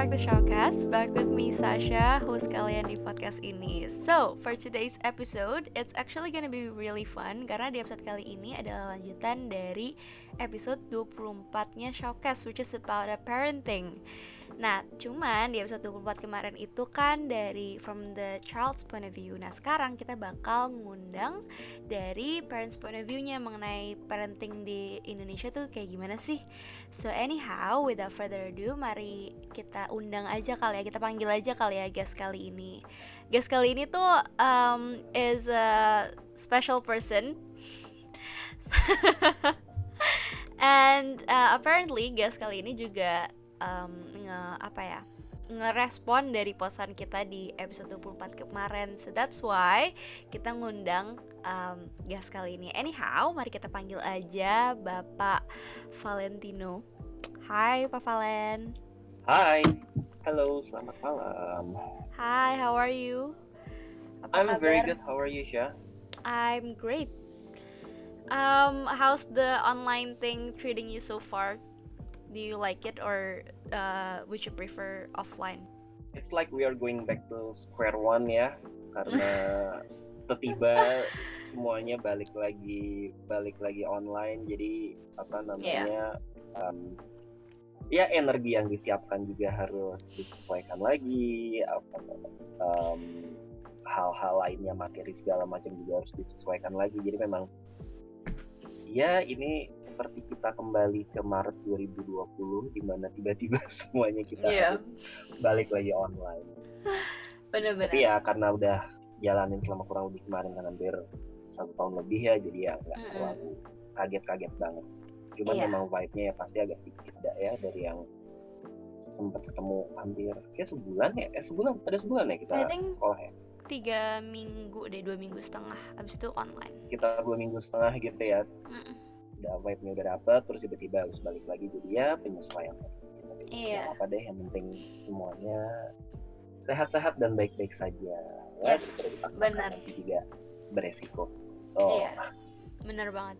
back to Showcast, back with me Sasha, host kalian di podcast ini. So, for today's episode, it's actually gonna be really fun karena di episode kali ini adalah lanjutan dari episode 24-nya Showcast, which is about a parenting. Nah, cuman di episode 24 kemarin itu kan dari from the child's point of view. Nah, sekarang kita bakal ngundang dari parents point of view-nya mengenai parenting di Indonesia tuh kayak gimana sih. So, anyhow, without further ado, mari kita undang aja kali ya, kita panggil aja kali ya guest kali ini. Guest kali ini tuh um, is a special person. And uh, apparently guest kali ini juga um, nge apa ya ngerespon dari posan kita di episode 24 kemarin. So that's why kita ngundang um, guest kali ini. Anyhow mari kita panggil aja Bapak Valentino. Hai Pak Valen. Hai. Halo selamat malam. Hai how are you? Apa I'm kabar? very good. How are you Sha I'm great. Um, how's the online thing treating you so far do you like it or uh, would you prefer offline? It's like we are going back to square one ya, karena tiba-tiba semuanya balik lagi balik lagi online. Jadi apa namanya? Yeah. Um, ya energi yang disiapkan juga harus disesuaikan lagi apa um, hal-hal lainnya materi segala macam juga harus disesuaikan lagi jadi memang ya ini seperti kita kembali ke Maret 2020 di mana tiba-tiba semuanya kita yeah. harus balik lagi online. Benar-benar. Tapi ya karena udah jalanin selama kurang lebih kemarin kan hampir satu tahun lebih ya jadi ya nggak mm terlalu kaget-kaget banget. Cuman yeah. memang vibe-nya ya pasti agak sedikit beda ya dari yang sempat ketemu hampir kayak sebulan ya eh sebulan ada sebulan ya kita sekolah ya tiga minggu deh dua minggu setengah abis itu online kita dua minggu setengah gitu ya mm. Udah vibe-nya udah dapet terus tiba-tiba harus balik lagi jadi ya penyesuaian iya. yeah. apa deh yang penting semuanya sehat-sehat dan baik-baik saja. Ya, yes benar. juga beresiko. Oh. Iya benar banget.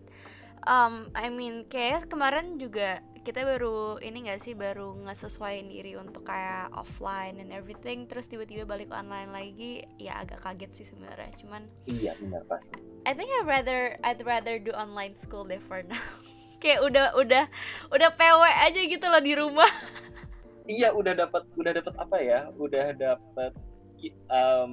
Um, I mean kayak kemarin juga kita baru ini gak sih baru ngesesuaiin diri untuk kayak offline and everything terus tiba-tiba balik online lagi ya agak kaget sih sebenarnya. Cuman iya benar pasti I think I rather I'd rather do online school deh for now. Kayak udah udah udah PW aja gitu loh di rumah. Iya udah dapat udah dapat apa ya? Udah dapat um,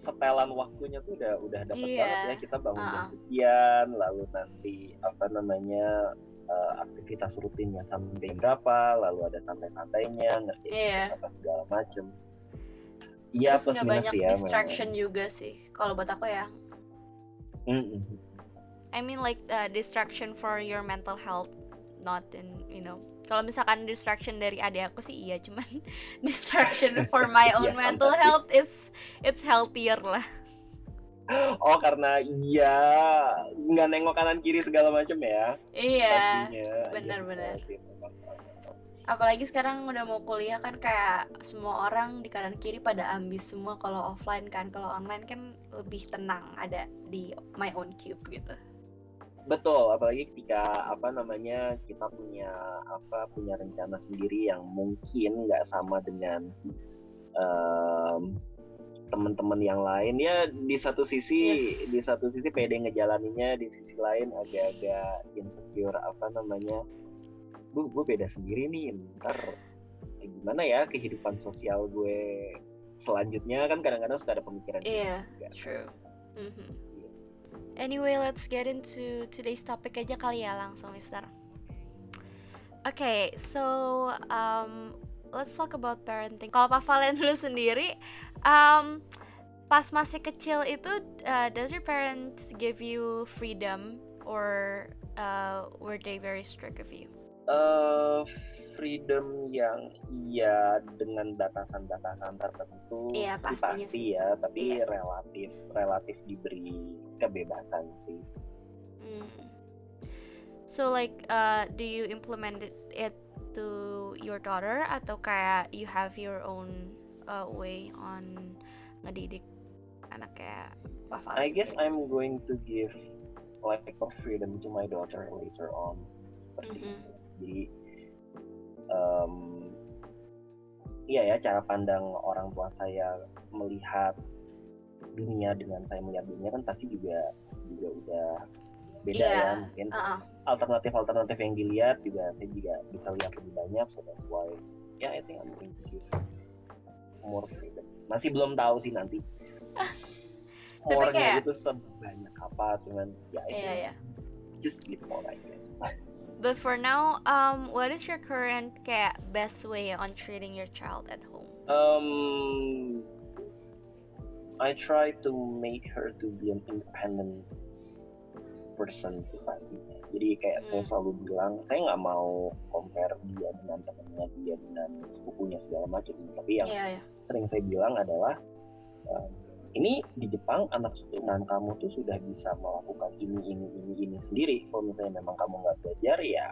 setelan waktunya tuh udah udah dapat iya. banget ya. Kita bangun uh -uh. jam sekian lalu nanti apa namanya uh, aktivitas rutinnya sampai berapa, lalu ada santai-santainya, ngerti yeah. apa segala macem. Iya plus minus banyak ya. distraction memang. juga sih, kalau buat aku ya. Mm -hmm. I mean like uh, distraction for your mental health, not in you know. Kalau misalkan distraction dari adik aku sih iya, cuman distraction for my own yeah, mental health is it's healthier lah oh karena iya. Nggak nengok kanan kiri segala macam ya. Iya benar-benar iya, apalagi sekarang udah mau kuliah kan kayak semua orang di kanan kiri pada ambis semua kalau offline kan. Kalau online kan lebih tenang ada di my own cube gitu. Betul apalagi ketika apa namanya kita punya apa punya rencana sendiri yang mungkin nggak sama dengan um, teman-teman yang lain ya di satu sisi yes. di satu sisi pede ngejalaninnya di sisi lain agak-agak insecure apa namanya bu gue beda sendiri nih ntar gimana ya kehidupan sosial gue selanjutnya kan kadang-kadang suka ada pemikiran iya yeah, true mm -hmm. anyway let's get into today's topic aja kali ya langsung Mister Oke, okay, so um, let's talk about parenting. Kalau Pak Valen dulu sendiri, um, pas masih kecil itu, uh, does your parents give you freedom or uh, were they very strict of you? Uh, freedom yang iya dengan batasan-batasan tertentu iya, pasti sih. ya tapi iya. relatif relatif diberi kebebasan sih. Hmm. So like uh, do you implement it to your daughter atau kayak you have your own uh, way on ngedidik anak kayak Pak I guess? I'm going to give like a freedom to my daughter later on seperti mm -hmm. Jadi um, iya ya cara pandang orang tua saya melihat dunia dengan saya melihat dunia kan pasti juga juga udah beda yeah. ya mungkin uh-uh. alternatif-alternatif yang dilihat juga saya juga bisa lihat lebih banyak so that's why ya yeah, I think I'm going to give more freedom masih belum tahu sih nanti more kayak... itu sebanyak apa cuman ya yeah, yeah, yeah. just give more guess But for now, um, what is your current kayak best way on treating your child at home? Um, I try to make her to be an independent person sih pastinya. Jadi kayak hmm. saya selalu bilang, saya nggak mau compare dia dengan temannya dia dengan sepupunya segala macam. Tapi yang yeah, yeah. sering saya bilang adalah ini di Jepang anak keturunan kamu tuh sudah bisa melakukan ini ini ini ini sendiri kalau misalnya memang kamu nggak belajar ya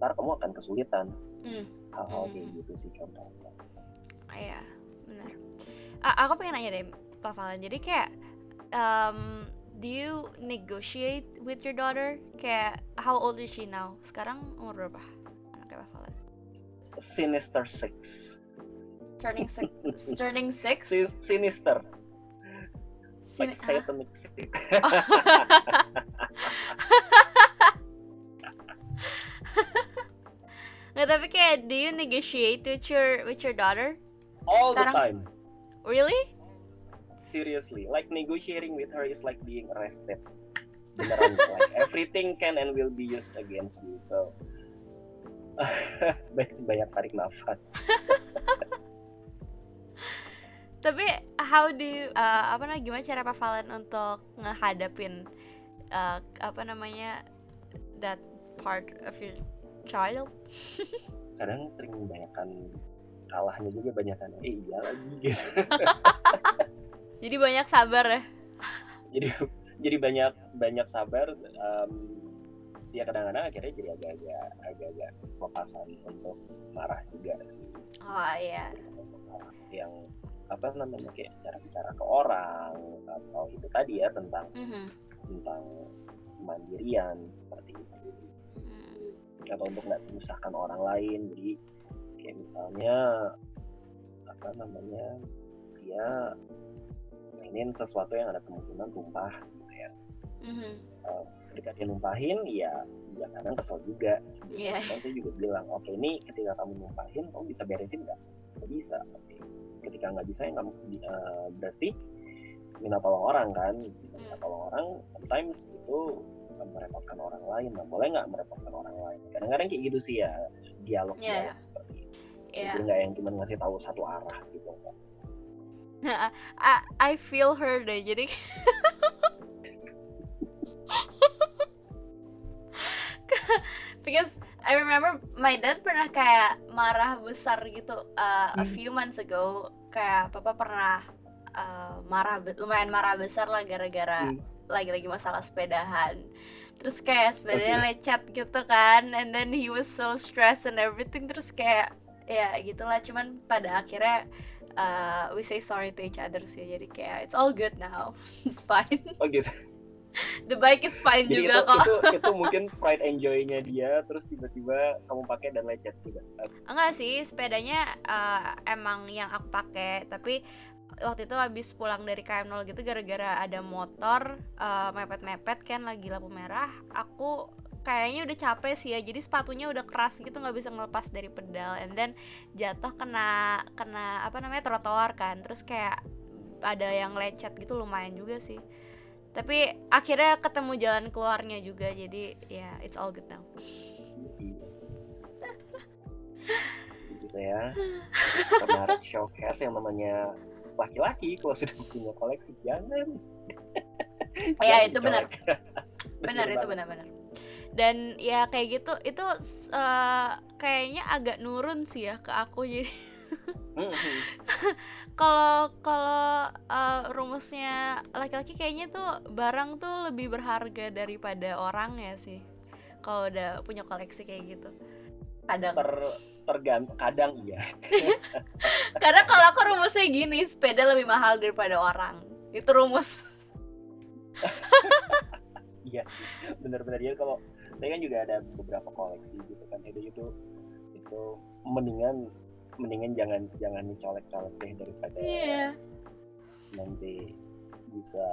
ntar kamu akan kesulitan hmm. hal-hal hmm. kayak gitu sih contohnya ah, iya benar A aku pengen nanya deh Pak Valen jadi kayak um, do you negotiate with your daughter kayak how old is she now sekarang umur berapa anaknya Pak Valen Sinister Six turning six turning six Sinister Sin like huh? Ah. Nggak tapi kayak do you negotiate with your with your daughter? All Sekarang? the time. Really? Seriously, like negotiating with her is like being arrested. Beneran, like everything can and will be used against you. So banyak tarik nafas. tapi how do you, uh, apa namanya gimana cara Pak Valen untuk ngehadapin uh, apa namanya that part of your child kadang sering membayangkan kalahnya juga banyak kan eh iya lagi gitu jadi banyak sabar ya jadi jadi banyak banyak sabar um, ya kadang-kadang akhirnya jadi agak-agak agak-agak untuk marah juga oh iya yang apa namanya kayak cara bicara ke orang atau itu tadi ya tentang mm-hmm. tentang kemandirian seperti itu mm. atau untuk nggak menyusahkan orang lain jadi kayak misalnya apa namanya dia mainin sesuatu yang ada kemungkinan tumpah gitu ya. Mm-hmm. uh, ketika dia numpahin ya ya kadang kesel juga. Yeah. saya juga bilang oke okay, ini ketika kamu numpahin kamu bisa beresin nggak? Bisa. Oke. Okay ketika nggak bisa ya nggak uh, berarti minta tolong orang kan? Minta tolong orang sometimes itu merepotkan orang lain nah boleh nggak merepotkan orang lain? Kadang-kadang kayak gitu sih ya dialog yeah, yeah. seperti itu. Yeah. jadi nggak yang cuma ngasih tahu satu arah gitu. kan I, I feel her deh jadi because I remember my dad pernah kayak marah besar gitu uh, hmm. a few months ago kayak papa pernah uh, marah lumayan marah besar lah gara-gara hmm. lagi-lagi masalah sepedahan terus kayak sepedanya okay. lecet gitu kan and then he was so stressed and everything terus kayak ya gitulah cuman pada akhirnya uh, we say sorry to each other sih jadi kayak it's all good now it's fine oh gitu the bike is fine Jadi juga itu, kok. Itu, itu mungkin pride enjoy-nya dia, terus tiba-tiba kamu pakai dan lecet juga. Enggak sih, sepedanya uh, emang yang aku pakai, tapi waktu itu habis pulang dari KM0 gitu gara-gara ada motor uh, mepet-mepet kan lagi lampu merah, aku kayaknya udah capek sih ya jadi sepatunya udah keras gitu nggak bisa ngelepas dari pedal. And then jatuh kena kena apa namanya trotoar kan. Terus kayak ada yang lecet gitu lumayan juga sih. Tapi akhirnya ketemu jalan keluarnya juga jadi ya yeah, it's all good now. Gitu ya. Kemarin showcase yang namanya laki-laki kalau sudah punya koleksi jangan. Ya itu benar. Benar itu benar-benar dan ya kayak gitu itu uh, kayaknya agak nurun sih ya ke aku jadi Mm-hmm. Kalau kalau uh, rumusnya laki-laki kayaknya tuh barang tuh lebih berharga daripada orang ya sih. Kalau udah punya koleksi kayak gitu. Kadang Ter, tergantung kadang iya. Karena kalau aku rumusnya gini, sepeda lebih mahal daripada orang. Itu rumus. Iya, benar-benar ya kalau saya kan juga ada beberapa koleksi gitu kan. Itu itu itu mendingan mendingan jangan jangan dicolek-colek deh daripada yeah. nanti bisa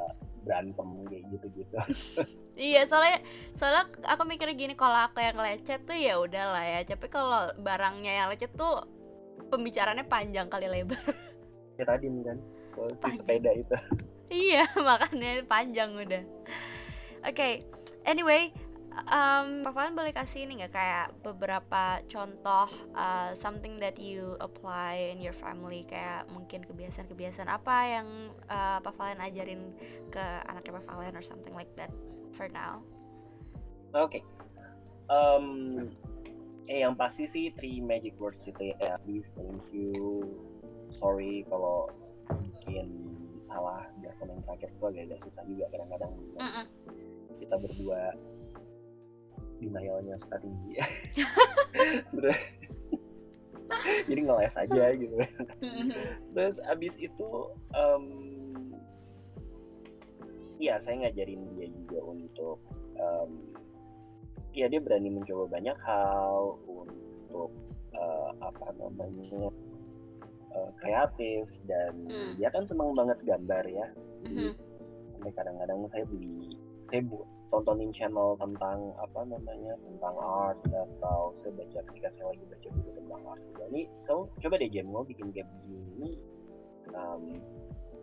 berantem kayak gitu-gitu. iya, soalnya soalnya aku mikirnya gini kalau aku yang lecet tuh ya udahlah ya. Tapi kalau barangnya yang lecet tuh pembicaranya panjang kali lebar. Ya tadi kan, kalau sepeda itu. iya, makanya panjang udah. Oke, okay. anyway, um, Pak Valen boleh kasih ini nggak kayak beberapa contoh uh, something that you apply in your family kayak mungkin kebiasaan-kebiasaan apa yang uh, Pak Valen ajarin ke anaknya Pak Valen or something like that for now? Oke, okay. um, eh yang pasti sih three magic words itu ya, please, thank you, sorry kalau mungkin salah biar yang terakhir itu agak-agak susah juga kadang-kadang mm -mm. kita berdua denialnya suka tinggi jadi ngeles aja gitu terus abis itu um, ya saya ngajarin dia juga untuk um, ya dia berani mencoba banyak hal untuk uh, apa namanya uh, kreatif dan mm. dia kan senang banget gambar ya mm -hmm. kadang-kadang saya beli saya bu tontonin channel tentang apa namanya tentang art atau saya baca ketika saya lagi baca buku tentang art. Juga ini kamu coba deh jam mau bikin game begini. Um,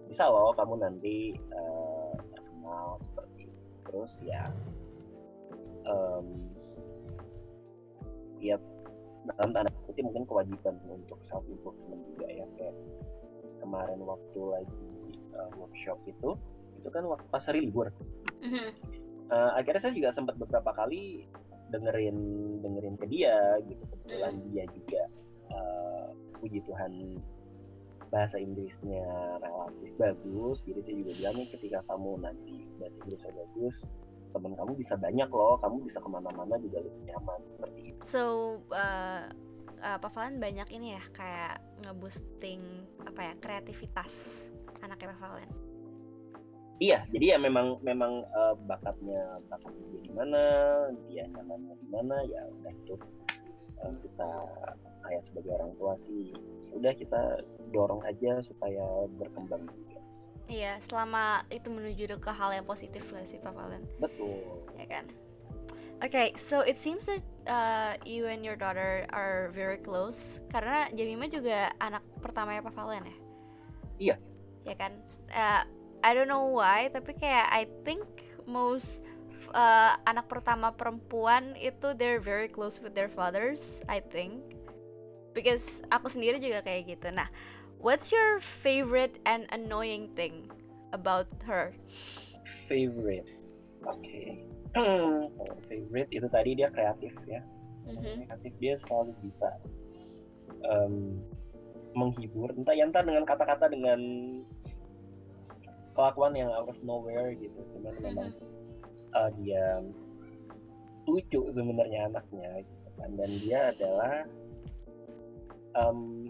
bisa loh kamu nanti uh, terkenal seperti itu terus ya um, ya dalam tanda kutip mungkin kewajiban untuk self improvement juga ya. Kayak kemarin waktu lagi uh, workshop itu itu kan waktu pas hari libur. Mm -hmm uh, akhirnya saya juga sempat beberapa kali dengerin dengerin ke dia gitu kebetulan hmm. dia juga uh, puji Tuhan bahasa Inggrisnya relatif bagus jadi saya juga bilangnya ketika kamu nanti bahasa Inggrisnya bagus teman kamu bisa banyak loh kamu bisa ke mana-mana juga lebih nyaman. Seperti itu. So uh, uh, Pak Valen banyak ini ya kayak ngeboosting apa ya kreativitas anaknya Pak Valen iya jadi ya memang memang uh, bakatnya bakatnya dia di mana dia nyamannya di mana ya udah itu uh, kita kayak sebagai orang tua sih ya udah kita dorong aja supaya berkembang juga iya selama itu menuju ke hal yang positif lah sih Pak Valen betul ya kan Okay, so it seems that uh, you and your daughter are very close karena Jamima juga anak pertama ya Pak Valen ya? Iya. Ya kan? Uh, I don't know why tapi kayak I think most uh, anak pertama perempuan itu they're very close with their fathers I think. Because aku sendiri juga kayak gitu. Nah what's your favorite and annoying thing about her? Favorite. Oke. Okay. hmm, favorite itu tadi dia kreatif ya. Mm-hmm. kreatif dia selalu bisa um, menghibur. Entah ya entah dengan kata-kata dengan kelakuan yang out of nowhere gitu. Cuman memang uh, dia lucu sebenarnya anaknya gitu kan. Dan dia adalah um,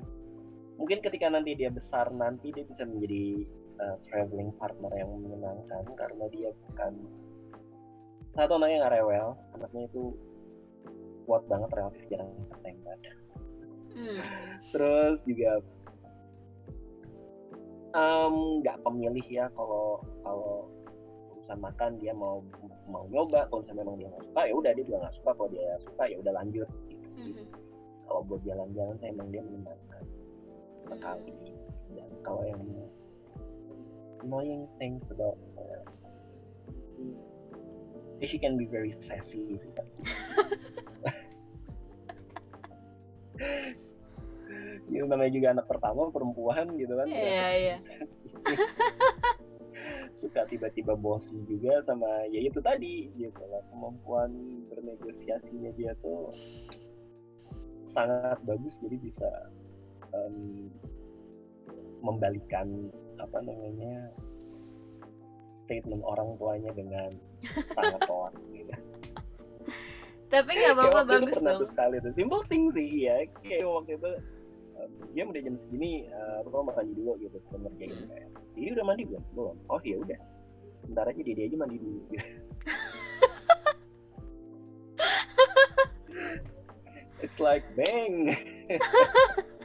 mungkin ketika nanti dia besar nanti dia bisa menjadi uh, traveling partner yang menyenangkan karena dia bukan satu anaknya nggak rewel. Anaknya itu kuat banget relatif jarang sampai hmm. terus juga nggak um, pemilih ya kalau kalau urusan makan dia mau mau nyoba kalau misalnya memang dia nggak suka ya udah dia juga nggak suka kalau dia suka ya udah lanjut gitu. Mm-hmm. kalau buat jalan-jalan saya emang dia menyenangkan sekali dan kalau yang annoying things about uh, she can be very sassy gitu namanya juga anak pertama perempuan gitu kan. Iya iya. Suka tiba-tiba bosi juga sama ya itu tadi gitu lah kemampuan bernegosiasinya dia tuh sangat bagus jadi bisa um, membalikan apa namanya statement orang tuanya dengan sangat kuat gitu. Tapi nggak apa-apa bagus dong. sekali tuh simple thing sih ya. Kayak waktu itu dia udah jam segini uh, makan mandi dulu gitu sebelum ngerjain hmm. kayak ini udah mandi belum? Belum. Oh ya udah. Ntar aja dia, aja mandi dulu. Gitu it's like bang.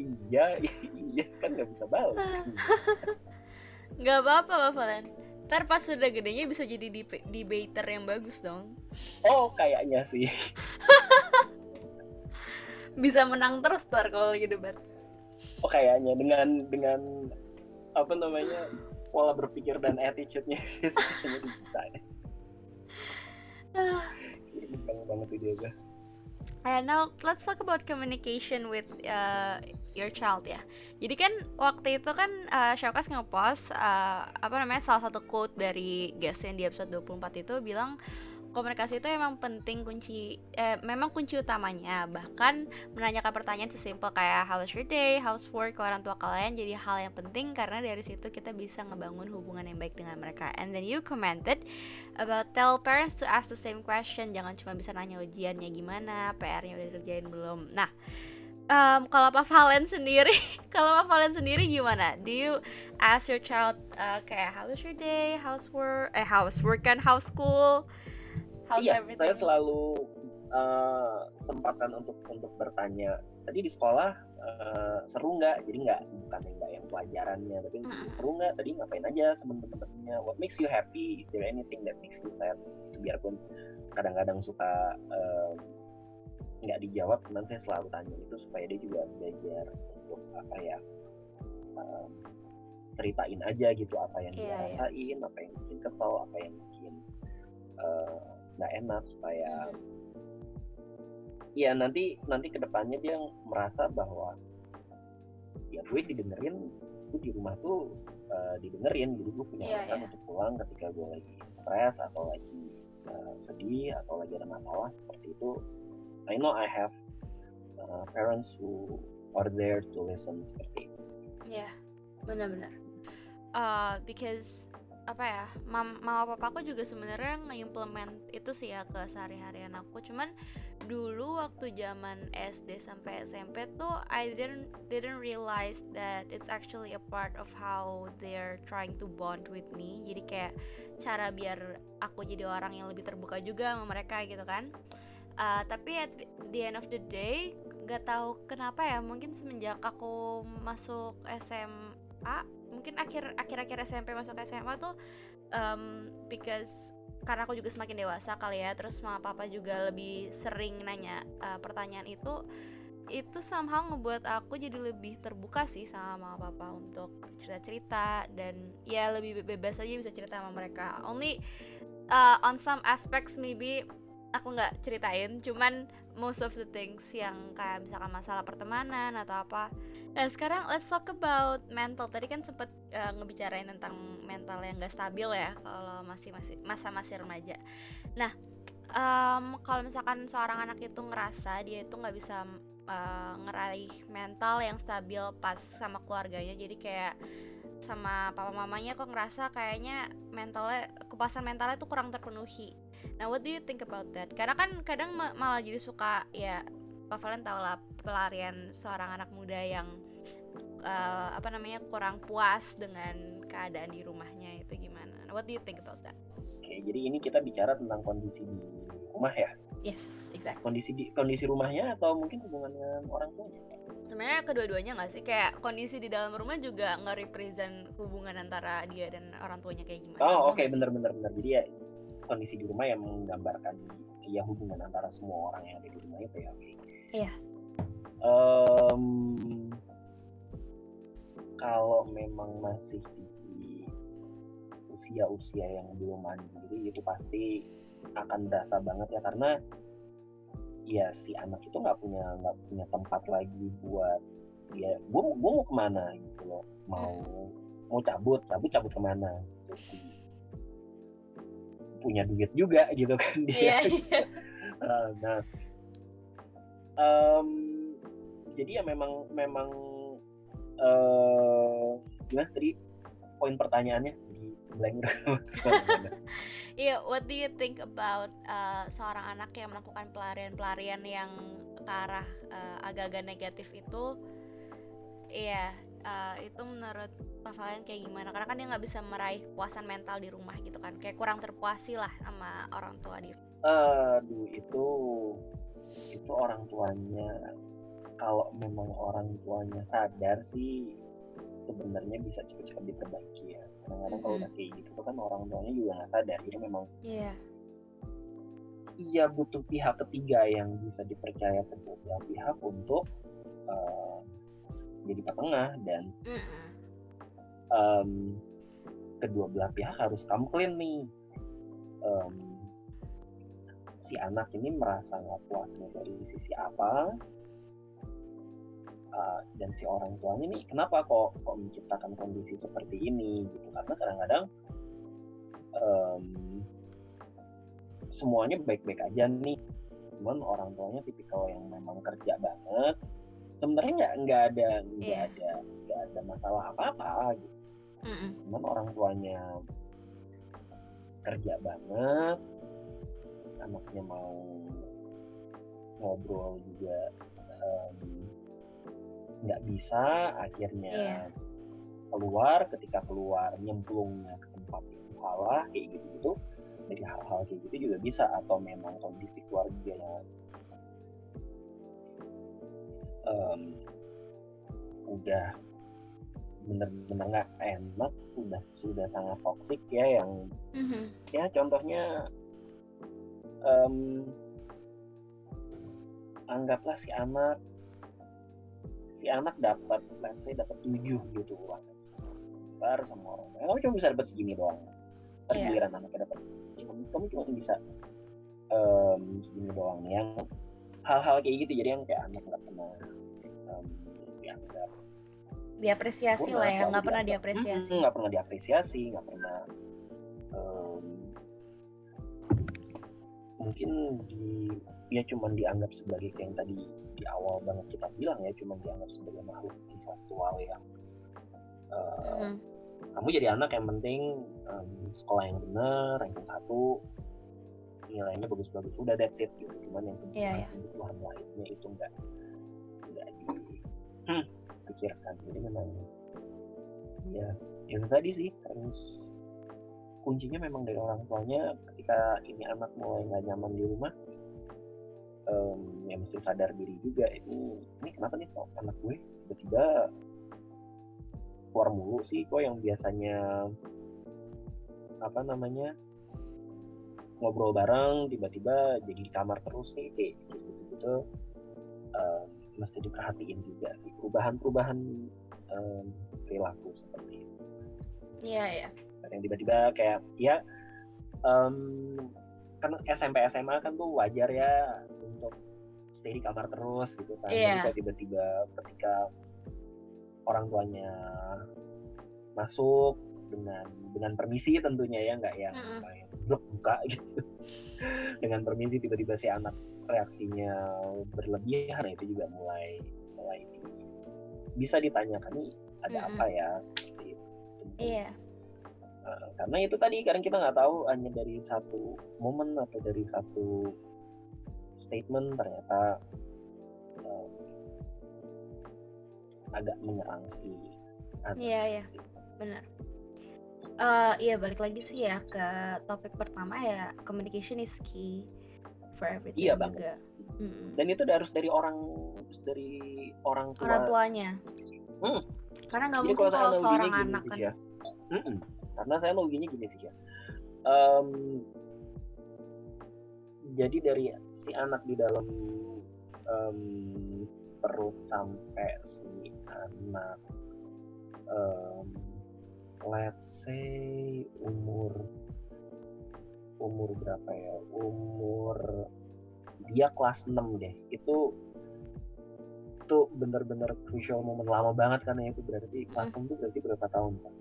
Iya iya kan nggak bisa balas nggak apa-apa Pak Valen. Ntar pas sudah gedenya bisa jadi debater yang bagus dong. Oh kayaknya sih bisa menang terus ntar kalau lagi debat oh kayaknya dengan dengan apa namanya pola berpikir dan attitude-nya. Bisa. Ya banget Uh, now let's talk about communication with uh, your child ya. Jadi kan waktu itu kan uh, Syaukas ngepost uh, apa namanya salah satu quote dari guest yang di episode 24 itu bilang komunikasi itu emang penting kunci eh, memang kunci utamanya. Bahkan menanyakan pertanyaan sesimpel kayak how's your day? How's work? ke orang tua kalian jadi hal yang penting karena dari situ kita bisa ngebangun hubungan yang baik dengan mereka. And then you commented about tell parents to ask the same question. Jangan cuma bisa nanya ujiannya gimana PR-nya udah dikerjain belum. Nah um, kalau Pak Valen sendiri, kalau Pak Valen sendiri gimana? Do you ask your child uh, kayak how's your day, how's work, eh how's work kan, how's school, How's iya, everything? saya selalu uh, untuk untuk bertanya. Tadi di sekolah uh, seru nggak? Jadi nggak bukan nggak yang pelajarannya, tapi hmm. seru nggak? Tadi ngapain aja sama temen-temennya? What makes you happy? Is there anything that makes you sad? Biarpun kadang-kadang suka nggak uh, dijawab, teman saya selalu tanya itu supaya dia juga belajar untuk apa ya? Um, ceritain aja gitu apa yang yeah, dia iya. rasain, yeah. apa yang bikin kesel, apa yang bikin uh, nggak enak supaya ya nanti nanti ke depannya dia merasa bahwa ya gue didengerin gue di rumah tuh uh, didengerin jadi gue punya yeah, yeah. untuk pulang ketika gue lagi stres atau lagi uh, sedih atau lagi ada masalah seperti itu. I know I have uh, parents who are there to listen seperti itu. Ya yeah, benar-benar. Uh, because apa ya mam mama papaku juga sebenarnya ngimplement itu sih ya ke sehari-harian aku. Cuman dulu waktu zaman SD sampai SMP tuh I didn't didn't realize that it's actually a part of how they're trying to bond with me. Jadi kayak cara biar aku jadi orang yang lebih terbuka juga sama mereka gitu kan. Uh, tapi at the end of the day gak tahu kenapa ya mungkin semenjak aku masuk SMA mungkin akhir akhir akhir SMP masuk SMA tuh um, because karena aku juga semakin dewasa kali ya terus mama papa juga lebih sering nanya uh, pertanyaan itu itu somehow ngebuat aku jadi lebih terbuka sih sama mama papa untuk cerita-cerita dan ya lebih bebas aja bisa cerita sama mereka. Only uh, on some aspects maybe aku nggak ceritain cuman most of the things yang kayak misalkan masalah pertemanan atau apa Nah sekarang let's talk about mental. Tadi kan sempet uh, ngebicarain tentang mental yang gak stabil ya kalau masih masih masa masih remaja. Nah um, kalau misalkan seorang anak itu ngerasa dia itu nggak bisa uh, ngeraih mental yang stabil pas sama keluarganya, jadi kayak sama papa mamanya kok ngerasa kayaknya mentalnya kepuasan mentalnya tuh kurang terpenuhi. Nah, what do you think about that? Karena kan kadang malah jadi suka ya Pak Valen tau lah pelarian seorang anak muda yang uh, apa namanya kurang puas dengan keadaan di rumahnya itu gimana? What do you think about that? Oke, jadi ini kita bicara tentang kondisi di rumah ya? Yes, exactly. Kondisi di kondisi rumahnya atau mungkin hubungan dengan orang tuanya? Sebenarnya kedua-duanya nggak sih? Kayak kondisi di dalam rumah juga nggak represent hubungan antara dia dan orang tuanya kayak gimana? Oh oke, okay. bener-bener bener. Jadi ya kondisi di rumah yang menggambarkan ya hubungan antara semua orang yang ada di rumah itu ya. Okay. Iya. Um, kalau memang masih di usia-usia yang belum mandiri itu pasti akan berasa banget ya karena ya si anak itu nggak punya nggak punya tempat lagi buat ya gue gue mau ke mana gitu loh mau hmm. mau cabut cabut cabut ke mana Jadi, punya duit juga gitu kan dia. Yeah, yeah. nah. Um, jadi ya memang memang uh, gimana tadi poin pertanyaannya? Di blank Iya, yeah, what do you think about uh, seorang anak yang melakukan pelarian-pelarian yang ke arah uh, agak-agak negatif itu? Iya, uh, itu menurut Valen kayak gimana? Karena kan dia nggak bisa meraih kepuasan mental di rumah gitu kan, kayak kurang terpuasi lah sama orang tua di. Aduh, itu itu orang tuanya kalau memang orang tuanya sadar sih sebenarnya bisa cepat-cepat diperbaiki ya kadang-kadang kalau udah kayak gitu kan orang tuanya juga nggak sadar jadi memang yeah. iya butuh pihak ketiga yang bisa dipercaya kedua pihak untuk uh, jadi petengah dan um, kedua belah pihak harus komplain nih. Um, si anak ini merasa nggak puasnya dari sisi apa. Uh, dan si orang tuanya nih kenapa kok kok menciptakan kondisi seperti ini gitu? Karena kadang-kadang um, semuanya baik-baik aja nih. Cuman orang tuanya tipikal yang memang kerja banget. Sebenarnya nggak nggak ada nggak yeah. ada nggak ada masalah apa-apa gitu mm cuman orang tuanya kerja banget anaknya mau ngobrol juga nggak um, bisa akhirnya yeah. keluar. Ketika keluar nyemplungnya ke tempat yang salah kayak gitu gitu dari hal-hal kayak gitu juga bisa. Atau memang kondisi keluarga yang um, udah bener-bener nggak enak sudah sudah sangat toksik ya yang mm-hmm. ya contohnya um, anggaplah si anak si anak dapat let's say dapat tujuh gitu uang baru sama orang kamu cuma bisa dapat segini doang. Tergiliran yeah. anaknya dapat kamu, kamu cuma bisa um, segini doang. Yang hal-hal kayak gitu jadi yang kayak anak nggak pernah um, dianggap diapresiasi lah ya nggak pernah diapresiasi nggak pernah diapresiasi nggak pernah um, mungkin di ya cuma dianggap sebagai yang tadi di awal banget kita bilang ya cuma dianggap sebagai makhluk intelektual yang uh, mm. kamu jadi anak yang penting um, sekolah yang benar ranking satu nilainya bagus-bagus udah that's it gitu cuman yang penting yeah, yeah. kebutuhan lainnya itu enggak enggak dipikirkan. Jadi memang ya yang tadi sih. Harus kuncinya memang dari orang tuanya ketika ini anak mulai nggak nyaman di rumah um, ya mesti sadar diri juga. Ini ini kenapa nih kok anak gue tiba-tiba keluar mulu sih? Kok yang biasanya apa namanya ngobrol bareng tiba-tiba jadi di kamar terus nih kayak gitu gitu um, mesti diperhatiin juga perubahan-perubahan um, perilaku seperti itu. Iya ya. Yang tiba-tiba kayak ya um, kan SMP SMA kan tuh wajar ya untuk stay di kamar terus gitu kan yeah. tiba-tiba ketika orang tuanya masuk dengan dengan permisi tentunya ya nggak yang mm -hmm. buka gitu dengan permisi tiba-tiba si anak reaksinya berlebihan nah itu juga mulai mulai bisa ditanyakan nih ada mm -hmm. apa ya seperti itu. Iya. Yeah karena itu tadi kadang kita nggak tahu hanya dari satu momen atau dari satu statement ternyata um, agak menyerang si iya iya. Benar. Uh, iya balik lagi sih ya ke topik pertama ya communication is key for everything iya banget. hmm. dan itu harus dari orang dari orang tua. Orang tuanya? Hmm. karena nggak mungkin kalau seorang anak kan. ya. Hmm karena saya loginya gini sih ya. Um, jadi dari si anak di dalam um, perut sampai si anak um, let's say umur umur berapa ya umur dia kelas 6 deh itu itu bener-bener crucial momen lama banget kan ya itu berarti kelas 6 itu berarti berapa tahun kan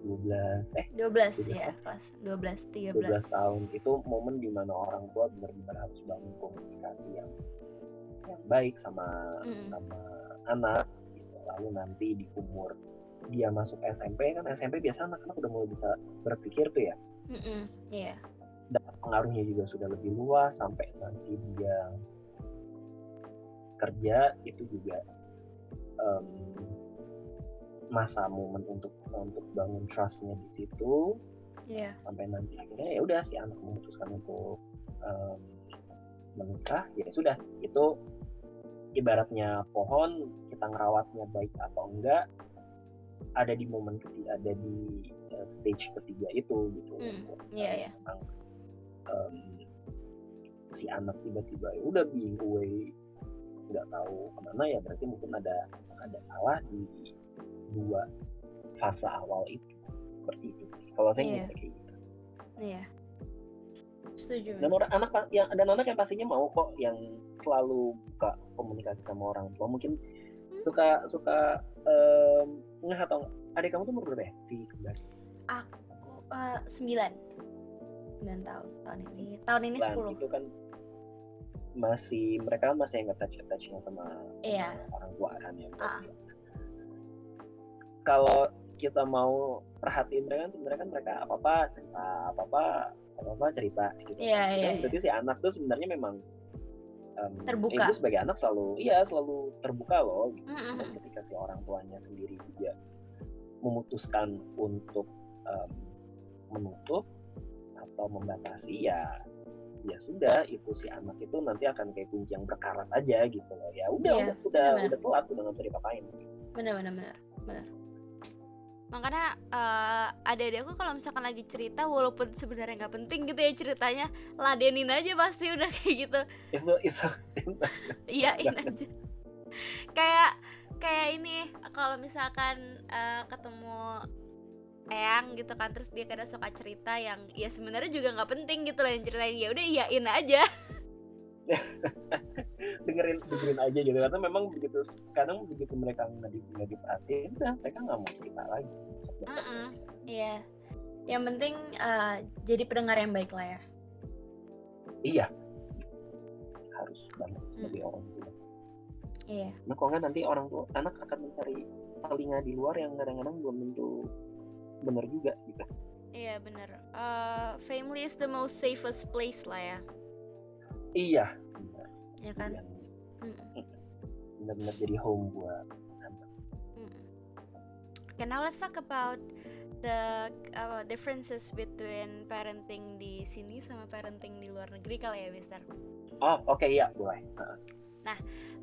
12 eh 12 ya kelas 12 13 12 tahun itu momen di mana orang tua benar-benar harus bangun komunikasi yang yang baik sama mm. sama anak gitu. lalu nanti di umur dia masuk SMP kan SMP biasa anak-anak udah mulai bisa berpikir tuh ya mm -mm. Yeah. Dan pengaruhnya juga sudah lebih luas sampai nanti dia kerja itu juga um, masa momen untuk untuk bangun trustnya di situ yeah. sampai nanti akhirnya ya udah si anak memutuskan untuk um, menikah ya sudah itu ibaratnya pohon kita ngerawatnya baik atau enggak ada di momen ketiga ada di uh, stage ketiga itu gitu hmm, yeah, yeah. Um, si anak tiba-tiba ya udah being away nggak tahu ke mana ya berarti mungkin ada ada salah di dua fase awal itu. Seperti itu kalau saya yeah. kayak gitu. Iya. Yeah. setuju dan orang anak yang dan anak yang pastinya mau kok yang selalu buka komunikasi sama orang tua. Mungkin hmm? suka suka um, nggak atau adik kamu tuh umur berapa ya? Si kembar aku uh, sembilan sembilan tahun tahun ini tahun ini sepuluh itu kan masih mereka masih nggak touch touchnya sama, iya. orang tua kan ya uh. kalau kita mau perhatiin mereka sebenarnya kan mereka apa apa cerita apa apa apa apa cerita gitu yeah, yeah, kan berarti si anak tuh sebenarnya memang um, terbuka itu sebagai anak selalu iya selalu terbuka loh gitu. mm -hmm. dan ketika si orang tuanya sendiri juga memutuskan untuk um, menutup atau membatasi ya ya sudah itu si anak itu nanti akan kayak kunci yang berkarat aja gitu loh. Ya udah yeah, udah bener, udah telat udah nggak bisa dipapain. Benar benar benar benar. Makanya uh, adik aku kalau misalkan lagi cerita walaupun sebenarnya nggak penting gitu ya ceritanya ladenin aja pasti udah kayak gitu. Itu itu iyain aja. Kayak kayak ini kalau misalkan uh, ketemu Eyang gitu kan terus dia kadang suka cerita yang ya sebenarnya juga nggak penting gitu loh yang ceritain ya udah iyain aja. Dengerin dengerin aja gitu karena memang begitu kadang begitu mereka nggak di, nggak diperhatiin udah mereka nggak mau cerita lagi. Iya. Uh -uh, yeah. yang penting uh, jadi pendengar yang baik lah ya. Iya. Harus banget sebagai hmm. orang tua. Iya. Nah kalau nggak nanti orang tua anak akan mencari telinga di luar yang kadang-kadang belum tentu bener juga gitu iya bener uh, family is the most safest place lah ya. Iya. Bener. ya kan? Benar-benar jadi home buat anak. Okay now let's talk about the uh, differences between parenting di sini sama parenting di luar negeri kali ya Mister? Oh oke okay, iya boleh. Nah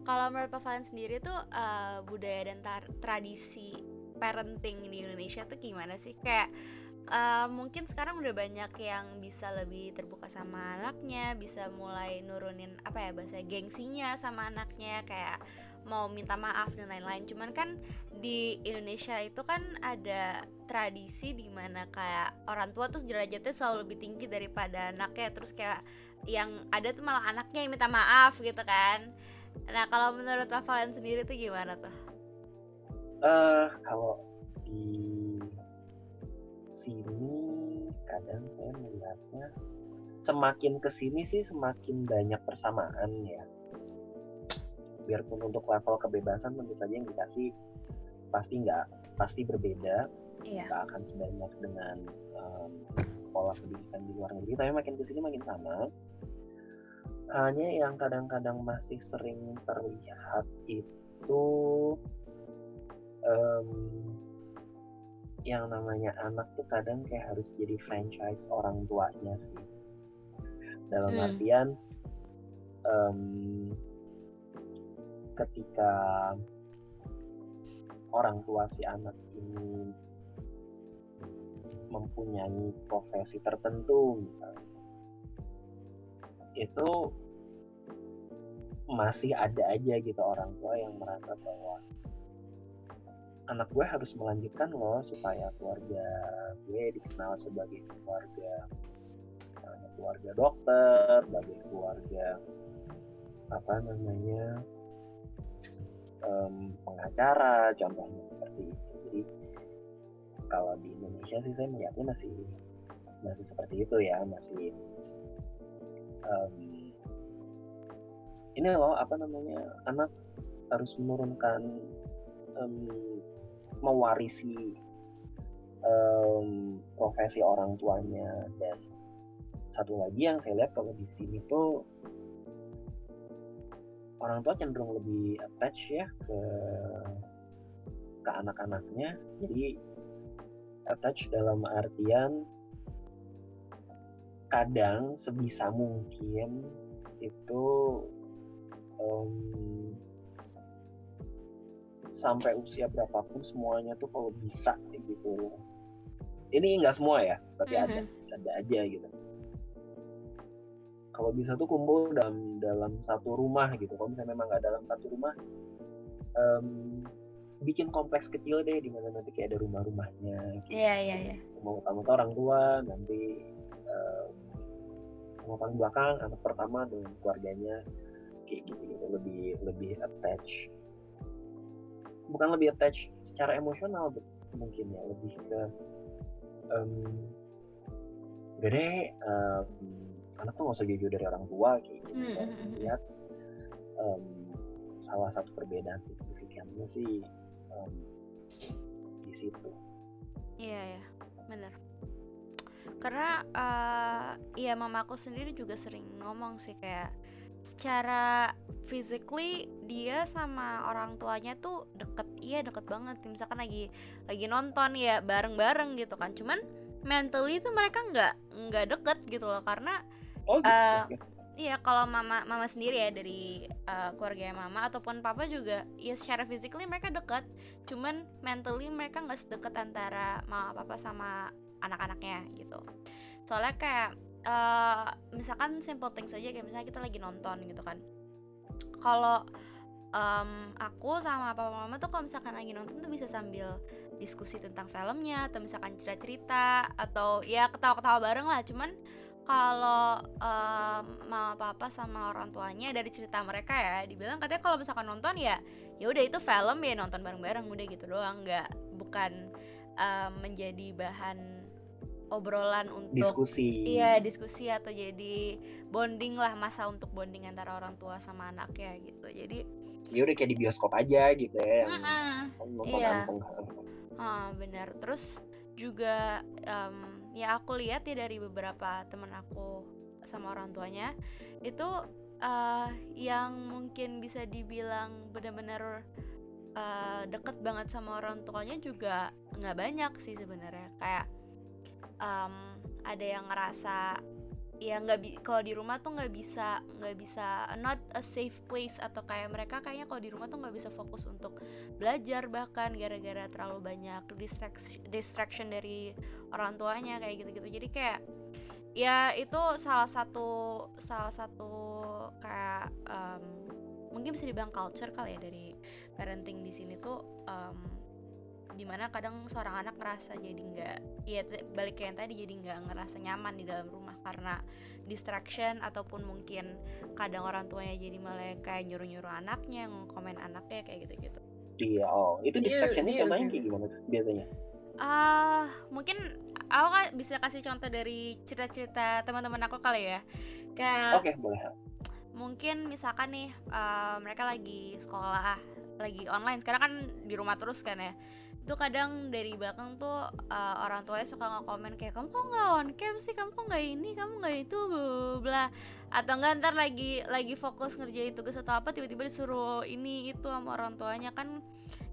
kalau menurut Pak Valen sendiri tuh uh, budaya dan tradisi parenting di Indonesia tuh gimana sih? Kayak uh, mungkin sekarang udah banyak yang bisa lebih terbuka sama anaknya bisa mulai nurunin apa ya bahasa gengsinya sama anaknya kayak mau minta maaf dan lain-lain. Cuman kan di Indonesia itu kan ada tradisi di mana kayak orang tua tuh derajatnya selalu lebih tinggi daripada anaknya. Terus kayak yang ada tuh malah anaknya yang minta maaf gitu kan. Nah kalau menurut Valen sendiri tuh gimana tuh uh, kalau di sini kadang saya melihatnya semakin ke sini sih semakin banyak persamaan ya. Biarpun untuk level kebebasan tentu saja yang dikasih pasti nggak pasti berbeda. Iya. nggak akan sebanyak dengan um, pola pendidikan di luar negeri tapi makin ke sini makin sama. Hanya yang kadang-kadang masih sering terlihat itu um, yang namanya anak tuh kadang kayak harus jadi franchise orang tuanya sih dalam hmm. artian um, ketika orang tua si anak ini mempunyai profesi tertentu misalnya itu masih ada aja gitu orang tua yang merasa bahwa anak gue harus melanjutkan loh supaya keluarga gue dikenal sebagai keluarga misalnya keluarga dokter, sebagai keluarga apa namanya um, pengacara, contohnya seperti itu. Jadi kalau di Indonesia sih saya melihatnya masih masih seperti itu ya, masih um, ini loh apa namanya anak harus menurunkan um, mewarisi um, profesi orang tuanya. Dan satu lagi yang saya lihat kalau di sini tuh orang tua cenderung lebih attach ya ke ke anak-anaknya. Jadi attach dalam artian kadang sebisa mungkin itu um, sampai usia berapapun semuanya tuh kalau bisa gitu ini nggak semua ya tapi mm -hmm. ada ada aja gitu kalau bisa tuh kumpul dalam dalam satu rumah gitu kalau misalnya memang nggak dalam satu rumah um, bikin kompleks kecil deh di mana nanti kayak ada rumah-rumahnya gitu. Iya iya iya. Mau tamu orang tua nanti um, mau paling belakang anak pertama dengan keluarganya kayak gitu gitu lebih lebih attach bukan lebih attach secara emosional mungkin ya lebih ke um, deh um, anak tuh nggak usah jauh dari orang tua kayak gitu mm -hmm. lihat um, salah satu perbedaan signifikannya sih um, di situ. Iya ya benar karena uh, ya mamaku sendiri juga sering ngomong sih kayak secara physically dia sama orang tuanya tuh deket. Iya deket banget. Misalkan lagi lagi nonton ya bareng bareng gitu kan. Cuman mentally tuh mereka nggak nggak deket gitu loh. Karena oh, gitu. uh, iya kalau mama mama sendiri ya dari uh, keluarga mama ataupun papa juga ya secara physically mereka deket. Cuman mentally mereka nggak sedekat antara mama papa sama anak-anaknya gitu. Soalnya kayak uh, misalkan simple things aja kayak misalnya kita lagi nonton gitu kan. Kalau um, aku sama papa mama tuh kalau misalkan lagi nonton tuh bisa sambil diskusi tentang filmnya atau misalkan cerita-cerita atau ya ketawa-ketawa bareng lah. Cuman kalau um, mama papa sama orang tuanya dari cerita mereka ya dibilang katanya kalau misalkan nonton ya ya udah itu film ya nonton bareng-bareng udah gitu doang. Nggak bukan um, menjadi bahan obrolan untuk diskusi. iya diskusi atau jadi bonding lah masa untuk bonding antara orang tua sama anaknya gitu. Jadi ya udah kayak di bioskop aja gitu ya yang nonton iya. ah, benar. Terus juga um, ya aku lihat ya dari beberapa teman aku sama orang tuanya itu uh, yang mungkin bisa dibilang benar-benar uh, deket banget sama orang tuanya juga nggak banyak sih sebenarnya. Kayak um, ada yang ngerasa ya nggak kalau di rumah tuh nggak bisa nggak bisa not a safe place atau kayak mereka kayaknya kalau di rumah tuh nggak bisa fokus untuk belajar bahkan gara-gara terlalu banyak distraction distraction dari orang tuanya kayak gitu-gitu. Jadi kayak ya itu salah satu salah satu kayak um, mungkin bisa dibilang culture kali ya dari parenting di sini tuh um, di mana kadang seorang anak ngerasa jadi nggak ya balik ke yang tadi jadi nggak ngerasa nyaman di dalam rumah karena distraction ataupun mungkin kadang orang tuanya jadi malah kayak nyuruh-nyuruh anaknya ngkomen anaknya kayak gitu-gitu. Iya oh itu iya, distractionnya yeah, contohnya kayak gimana biasanya? Ah uh, mungkin aku kan bisa kasih contoh dari cerita-cerita teman-teman aku kali ya. Kayak oke okay, boleh. mungkin misalkan nih uh, mereka lagi sekolah lagi online sekarang kan di rumah terus kan ya itu kadang dari belakang tuh uh, orang tuanya suka nge-komen kayak kamu kok nggak on cam sih? Kamu kok nggak ini? Kamu nggak itu? Bla atau enggak ntar lagi lagi fokus ngerjain tugas atau apa tiba-tiba disuruh ini itu sama orang tuanya kan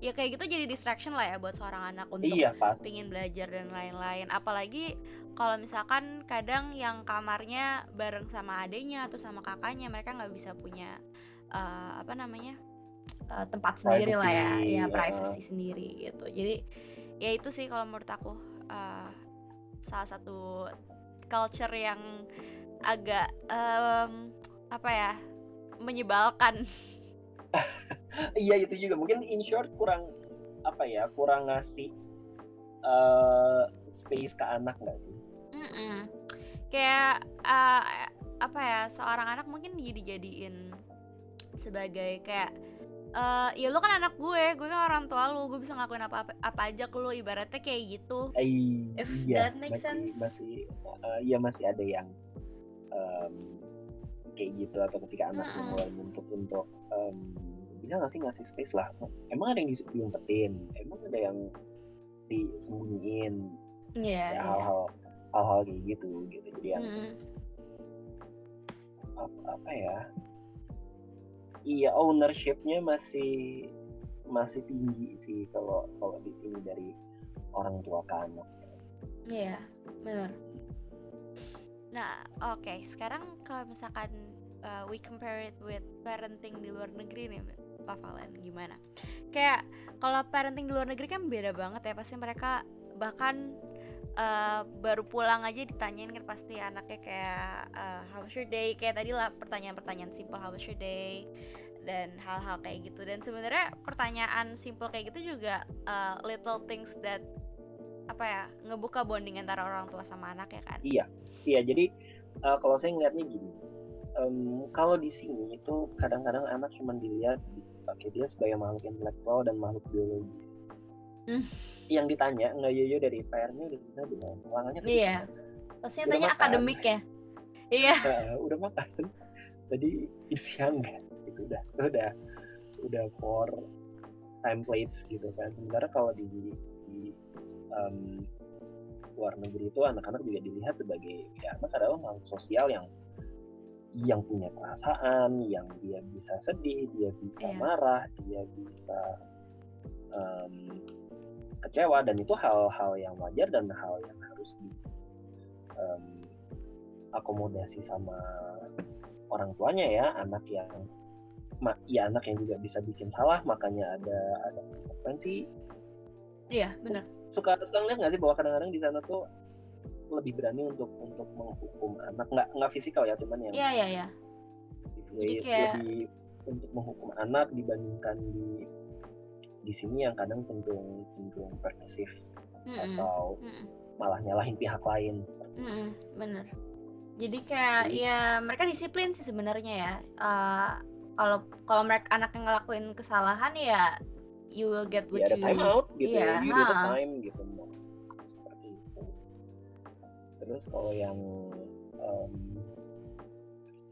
ya kayak gitu jadi distraction lah ya buat seorang anak untuk iya, pingin belajar dan lain-lain. Apalagi kalau misalkan kadang yang kamarnya bareng sama adenya atau sama kakaknya mereka nggak bisa punya uh, apa namanya uh, tempat sendiri lah ya. Ya privacy sendiri gitu. Jadi ya itu sih kalau menurut aku uh, salah satu culture yang agak um, apa ya menyebalkan. Iya itu juga. Mungkin in short kurang apa ya kurang ngasih uh, space ke anak nggak sih? Mm -mm. kayak uh, apa ya seorang anak mungkin jadi jadiin sebagai kayak uh, ya lu kan anak gue gue kan orang tua lu gue bisa ngelakuin apa apa, apa aja ke lu ibaratnya kayak gitu. If iya, that makes masih, sense. masih uh, ya masih ada yang um, kayak gitu atau ketika anak uh -uh. mulai untuk untuk um, bisa nggak sih ngasih space lah? Emang ada yang diumpetin? Emang ada yang disembunyiin? Yeah, ya, hal-hal hal-hal kayak gitu gitu. Jadi yang mm. apa, apa ya iya ownershipnya masih masih tinggi sih kalau kalau di sini dari orang tua ke anak. Iya, benar. Nah, oke, okay. sekarang kalau misalkan uh, we compare it with parenting di luar negeri nih, Pak Valen gimana kayak kalau parenting di luar negeri kan beda banget ya pasti mereka bahkan uh, baru pulang aja ditanyain kan pasti anaknya kayak uh, how was your day? Kayak tadi lah pertanyaan-pertanyaan simple how was your day? Dan hal-hal kayak gitu. Dan sebenarnya pertanyaan simple kayak gitu juga uh, little things that apa ya ngebuka bonding antara orang tua sama anak ya kan? Iya. Iya jadi uh, kalau saya ngeliatnya gini um, kalau di sini itu kadang-kadang anak cuma dilihat pakai dia sebagai makhluk intelektual dan makhluk biologis mm. yang ditanya nggak yoyo dari PR-nya udah bisa belum ulangannya iya. pasti yang tanya akademik ya? Iya. Uh, udah makan. Tadi siang nggak itu udah udah udah for templates gitu kan. Sementara kalau di, di um, luar negeri itu anak-anak juga dilihat sebagai ya anak adalah makhluk sosial yang yang punya perasaan, yang dia bisa sedih, dia bisa yeah. marah, dia bisa um, kecewa dan itu hal-hal yang wajar dan hal yang harus di um, akomodasi sama orang tuanya ya anak yang ya anak yang juga bisa bikin salah makanya ada ada konsekuensi. Iya benar. Suka suka ngeliat nggak sih bahwa kadang-kadang di sana tuh lebih berani untuk untuk menghukum anak nggak nggak fisikal ya cuman yang iya iya iya. Jadi kayak... lebih untuk menghukum anak dibandingkan di di sini yang kadang cenderung cenderung permisif mm -mm. atau mm -mm. malah nyalahin pihak lain mm -mm. bener jadi kayak jadi, ya mereka disiplin sih sebenarnya ya uh, kalau kalau mereka anak yang ngelakuin kesalahan ya you will get what ya, you time out gitu yeah, you the time gitu seperti itu terus kalau yang um,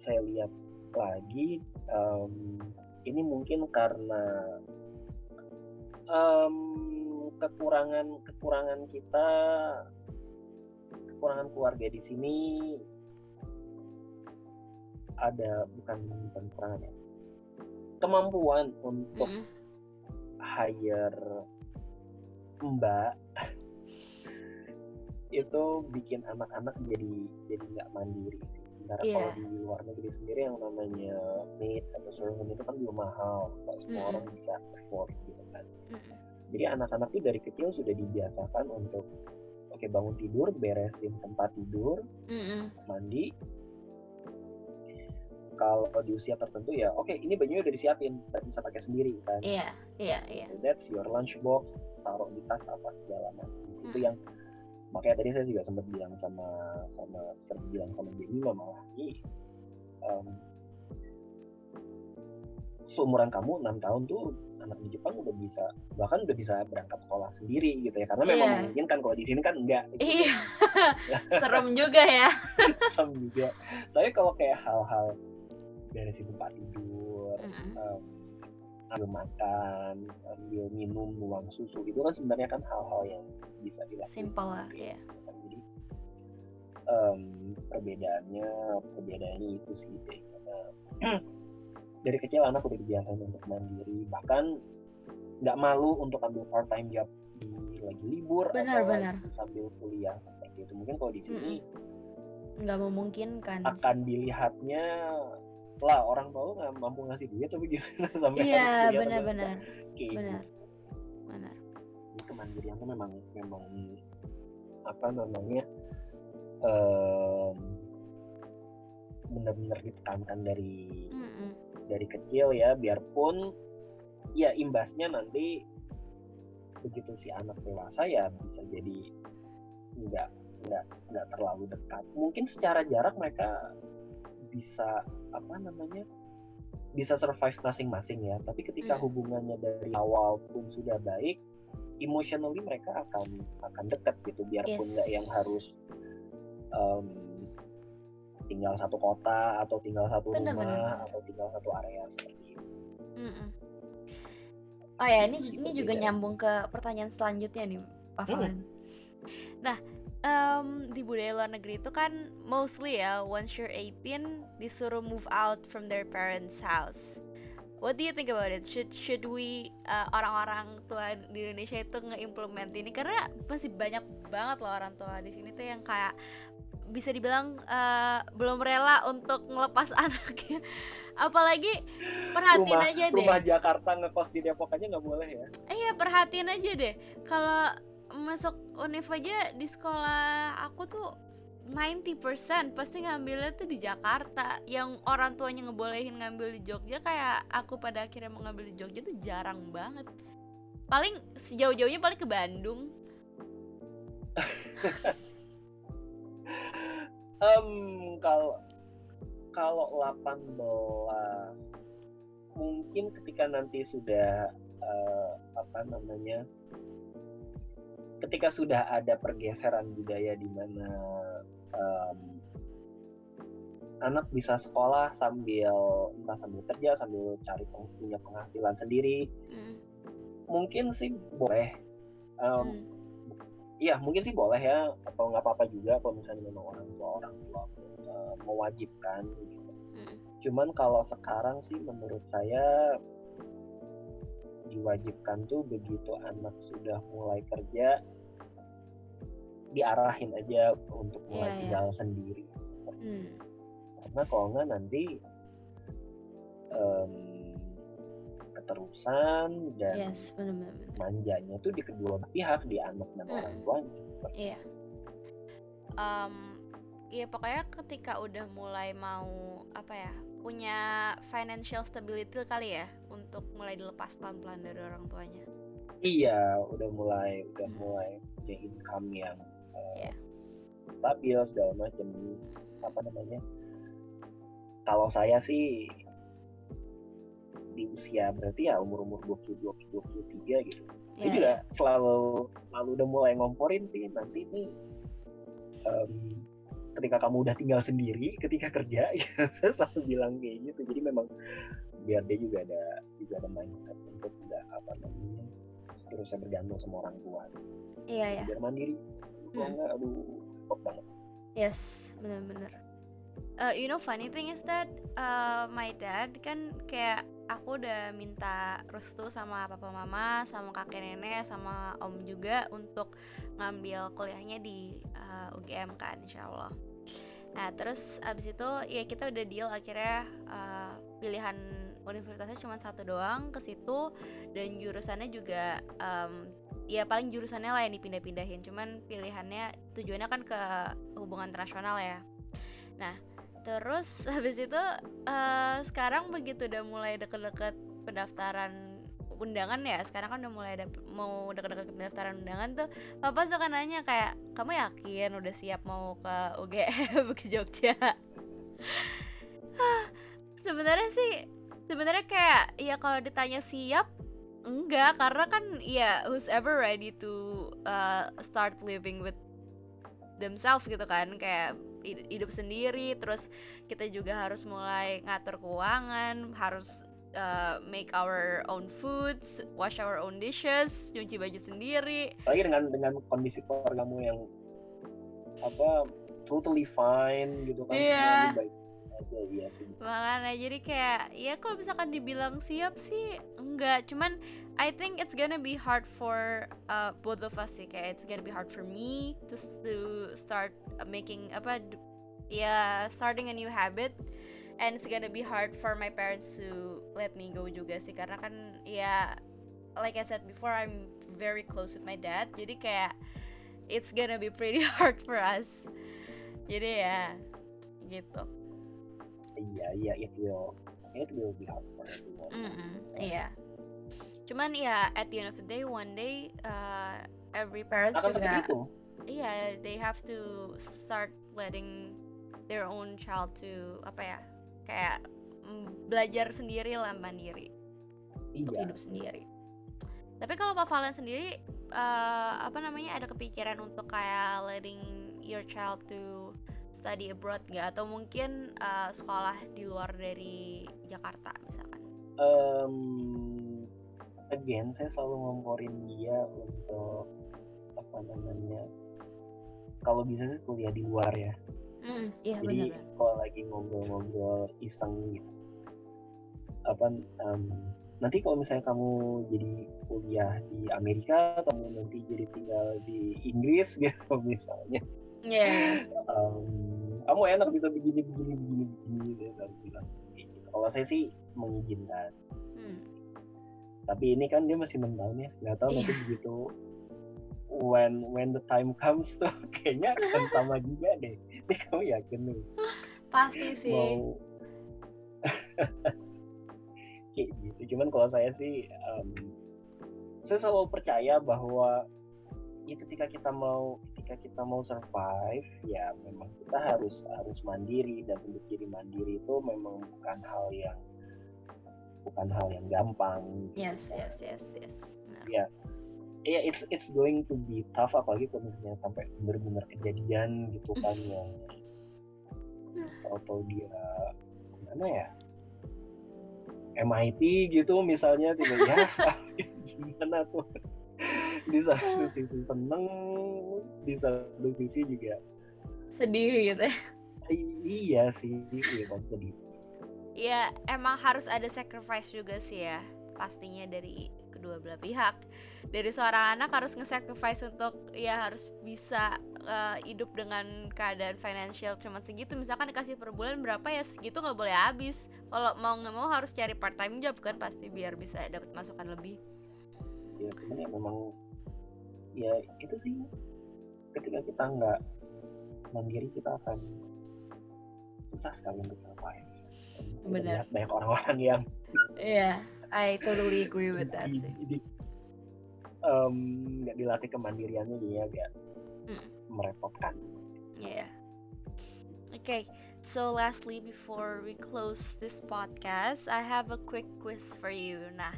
saya lihat lagi um, ini mungkin karena um, kekurangan kekurangan kita kekurangan keluarga di sini ada bukan bukan kekurangan ya kemampuan untuk mm -hmm hire mbak itu bikin anak-anak jadi jadi nggak mandiri sih. Sementara yeah. kalau di luar negeri sendiri yang namanya maid atau servant itu kan belum mahal, nggak semua mm. orang bisa afford gitu kan. Mm. Jadi anak-anak itu dari kecil sudah dibiasakan untuk oke okay, bangun tidur, beresin tempat tidur, mm mandi, kalau di usia tertentu ya oke okay, ini bajunya udah disiapin kita bisa pakai sendiri kan iya iya iya that's your lunch box taruh di tas apa segala macam hmm. itu yang makanya tadi saya juga sempat bilang sama sama sering bilang sama Jenny malah ini um, seumuran kamu enam tahun tuh anak di Jepang udah bisa bahkan udah bisa berangkat sekolah sendiri gitu ya karena memang yeah. mungkin kan kalau di sini kan enggak gitu. iya serem juga ya serem juga tapi kalau kayak hal-hal beresin tempat tidur mm-hmm. um, ambil makan ambil minum nuang susu. Itu kan sebenarnya kan hal-hal yang bisa dilakukan. Simple lah ya yeah. jadi um, perbedaannya perbedaannya itu sih deh dari kecil anak udah dibiasakan untuk mandiri. Bahkan nggak malu untuk ambil part time job di lagi libur benar, atau benar. sambil kuliah seperti itu. Mungkin kalau di sini nggak memungkinkan akan dilihatnya lah orang tua nggak mampu ngasih duit tapi gimana? Sampai iya benar-benar. benar. Benar. Ini kemandirian tuh memang memang apa namanya um, benar-benar ditekankan dari mm -mm. dari kecil ya biarpun ya imbasnya nanti begitu si anak dewasa ya bisa jadi nggak nggak nggak terlalu dekat. Mungkin secara jarak mereka bisa apa namanya bisa survive masing-masing ya tapi ketika hmm. hubungannya dari awal pun sudah baik emotionally mereka akan akan dekat gitu biarpun nggak yes. yang harus um, tinggal satu kota atau tinggal satu bener, rumah bener. atau tinggal satu area seperti itu. Mm Oh ya ini ini juga nyambung ke pertanyaan selanjutnya nih Pak Valen. Hmm. Nah um, di budaya luar negeri itu kan mostly ya once you're 18 disuruh move out from their parents house. What do you think about it? Should should we uh, orang-orang tua di Indonesia itu nge-implement ini? Karena masih banyak banget loh orang tua di sini tuh yang kayak bisa dibilang uh, belum rela untuk ngelepas anaknya. Apalagi perhatiin rumah, aja deh. rumah Jakarta ngekos di Depok aja nggak boleh ya? Iya perhatiin aja deh. Kalau masuk univ aja di sekolah aku tuh 90% pasti ngambilnya tuh di Jakarta. Yang orang tuanya ngebolehin ngambil di Jogja kayak aku pada akhirnya mau ngambil di Jogja tuh jarang banget. Paling sejauh-jauhnya paling ke Bandung. Um, kalau kalau 18 mungkin ketika nanti sudah uh, apa namanya ketika sudah ada pergeseran budaya di mana um, anak bisa sekolah sambil entah sambil kerja sambil cari punya penghasilan sendiri mm. mungkin sih boleh um, mm. iya mungkin sih boleh ya atau nggak apa-apa juga kalau misalnya memang orang tua orang tua uh, mewajibkan gitu mm. cuman kalau sekarang sih menurut saya diwajibkan tuh begitu anak sudah mulai kerja diarahin aja untuk mulai yeah, iya. tinggal yeah. sendiri hmm. karena kalau nggak nanti um, keterusan dan yes, bener -bener. manjanya tuh di kedua pihak di anak dan hmm. orang tuanya iya um, ya pokoknya ketika udah mulai mau apa ya punya financial stability kali ya untuk mulai dilepas pelan-pelan dari orang tuanya. Iya, udah mulai udah mulai punya income yang uh, yeah. stabil segala macam apa namanya. Kalau saya sih di usia berarti ya umur umur dua puluh dua puluh puluh tiga gitu. Yeah, Saya juga yeah. selalu selalu udah mulai ngomporin sih nanti nih um, ketika kamu udah tinggal sendiri ketika kerja ya saya selalu bilang kayak gitu. Jadi memang biar dia juga ada juga ada mindset untuk tidak apa namanya terusnya bergantung sama orang tua. Iya ya. Biar mandiri. Kalau hmm. enggak aduh kok banget. Yes benar-benar. Uh, you know funny thing is that uh, my dad kan kayak aku udah minta restu sama papa mama sama kakek nenek sama om juga untuk ngambil kuliahnya di uh, UGM kan insyaallah. Nah terus abis itu ya kita udah deal akhirnya uh, pilihan universitasnya cuma satu doang ke situ dan jurusannya juga um, ya paling jurusannya lah yang dipindah-pindahin. Cuman pilihannya tujuannya kan ke hubungan internasional ya. Nah terus habis itu uh, sekarang begitu udah mulai deket-deket pendaftaran undangan ya sekarang kan udah mulai ada mau deket-deket pendaftaran undangan tuh papa suka nanya kayak kamu yakin udah siap mau ke UGM ke Jogja? Sebenarnya sih sebenarnya kayak ya kalau ditanya siap enggak karena kan ya who's ever ready to uh, start living with themselves gitu kan kayak hidup sendiri terus kita juga harus mulai ngatur keuangan harus uh, make our own foods wash our own dishes nyuci baju sendiri lagi dengan dengan kondisi keluargamu yang apa totally fine gitu kan yeah. baik iya sih. Makanya jadi kayak ya kalau misalkan dibilang siap sih enggak. Cuman I think it's gonna be hard for uh, both of us sih. Kayak it's gonna be hard for me to to start making apa ya starting a new habit. And it's gonna be hard for my parents to let me go juga sih. Karena kan ya like I said before I'm very close with my dad. Jadi kayak it's gonna be pretty hard for us. Jadi ya gitu iya iya it will it will be hard for everyone mm -hmm. iya cuman ya at the end of the day one day uh, every parent Akan juga iya they have to start letting their own child to apa ya kayak mm, belajar sendiri lah mandiri iya. untuk hidup sendiri tapi kalau Pak Valen sendiri uh, apa namanya ada kepikiran untuk kayak letting your child to study abroad nggak atau mungkin uh, sekolah di luar dari Jakarta misalkan? Um, again saya selalu ngomporin dia untuk apa namanya kalau bisa sih kuliah di luar ya. Mm, iya, Jadi kalau lagi ngobrol-ngobrol iseng gitu apa um, nanti kalau misalnya kamu jadi kuliah di Amerika kamu nanti jadi tinggal di Inggris gitu misalnya yeah. um, kamu enak bisa begini begini begini begini dia bilang kalau saya sih mengizinkan hmm. tapi ini kan dia masih tahun ya nggak tahu yeah. nanti begitu when when the time comes tuh kayaknya akan sama juga deh ini kamu yakin nih pasti sih mau kayak gitu cuman kalau saya sih um, saya selalu percaya bahwa ya ketika kita mau ketika kita mau survive ya memang kita harus harus mandiri. Dan untuk jadi mandiri itu memang bukan hal yang bukan hal yang gampang. Yes yes yes yes. Nah. ya ya yeah, it's it's going to be tough apalagi kalau misalnya sampai benar-benar kejadian gitu kan yang atau dia mana ya? MIT gitu misalnya tiba ya gimana tuh di satu sisi seneng di satu sisi juga sedih gitu. Ya iya sih iya sedih. Ya emang harus ada sacrifice juga sih ya pastinya dari kedua belah pihak. Dari seorang anak harus nge-sacrifice untuk ya harus bisa uh, hidup dengan keadaan financial cuma segitu. Misalkan dikasih per bulan berapa ya segitu nggak boleh habis. Kalau mau nggak mau harus cari part time job kan pasti biar bisa dapat masukan lebih. Ya sebenarnya memang ya itu sih ketika kita nggak mandiri kita akan susah sekali untuk survive benar banyak orang-orang yang iya yeah, I totally agree with that sih nggak um, dilatih kemandiriannya jadi agak mm. merepotkan. Yeah. Okay, so lastly before we close this podcast, I have a quick quiz for you. Nah,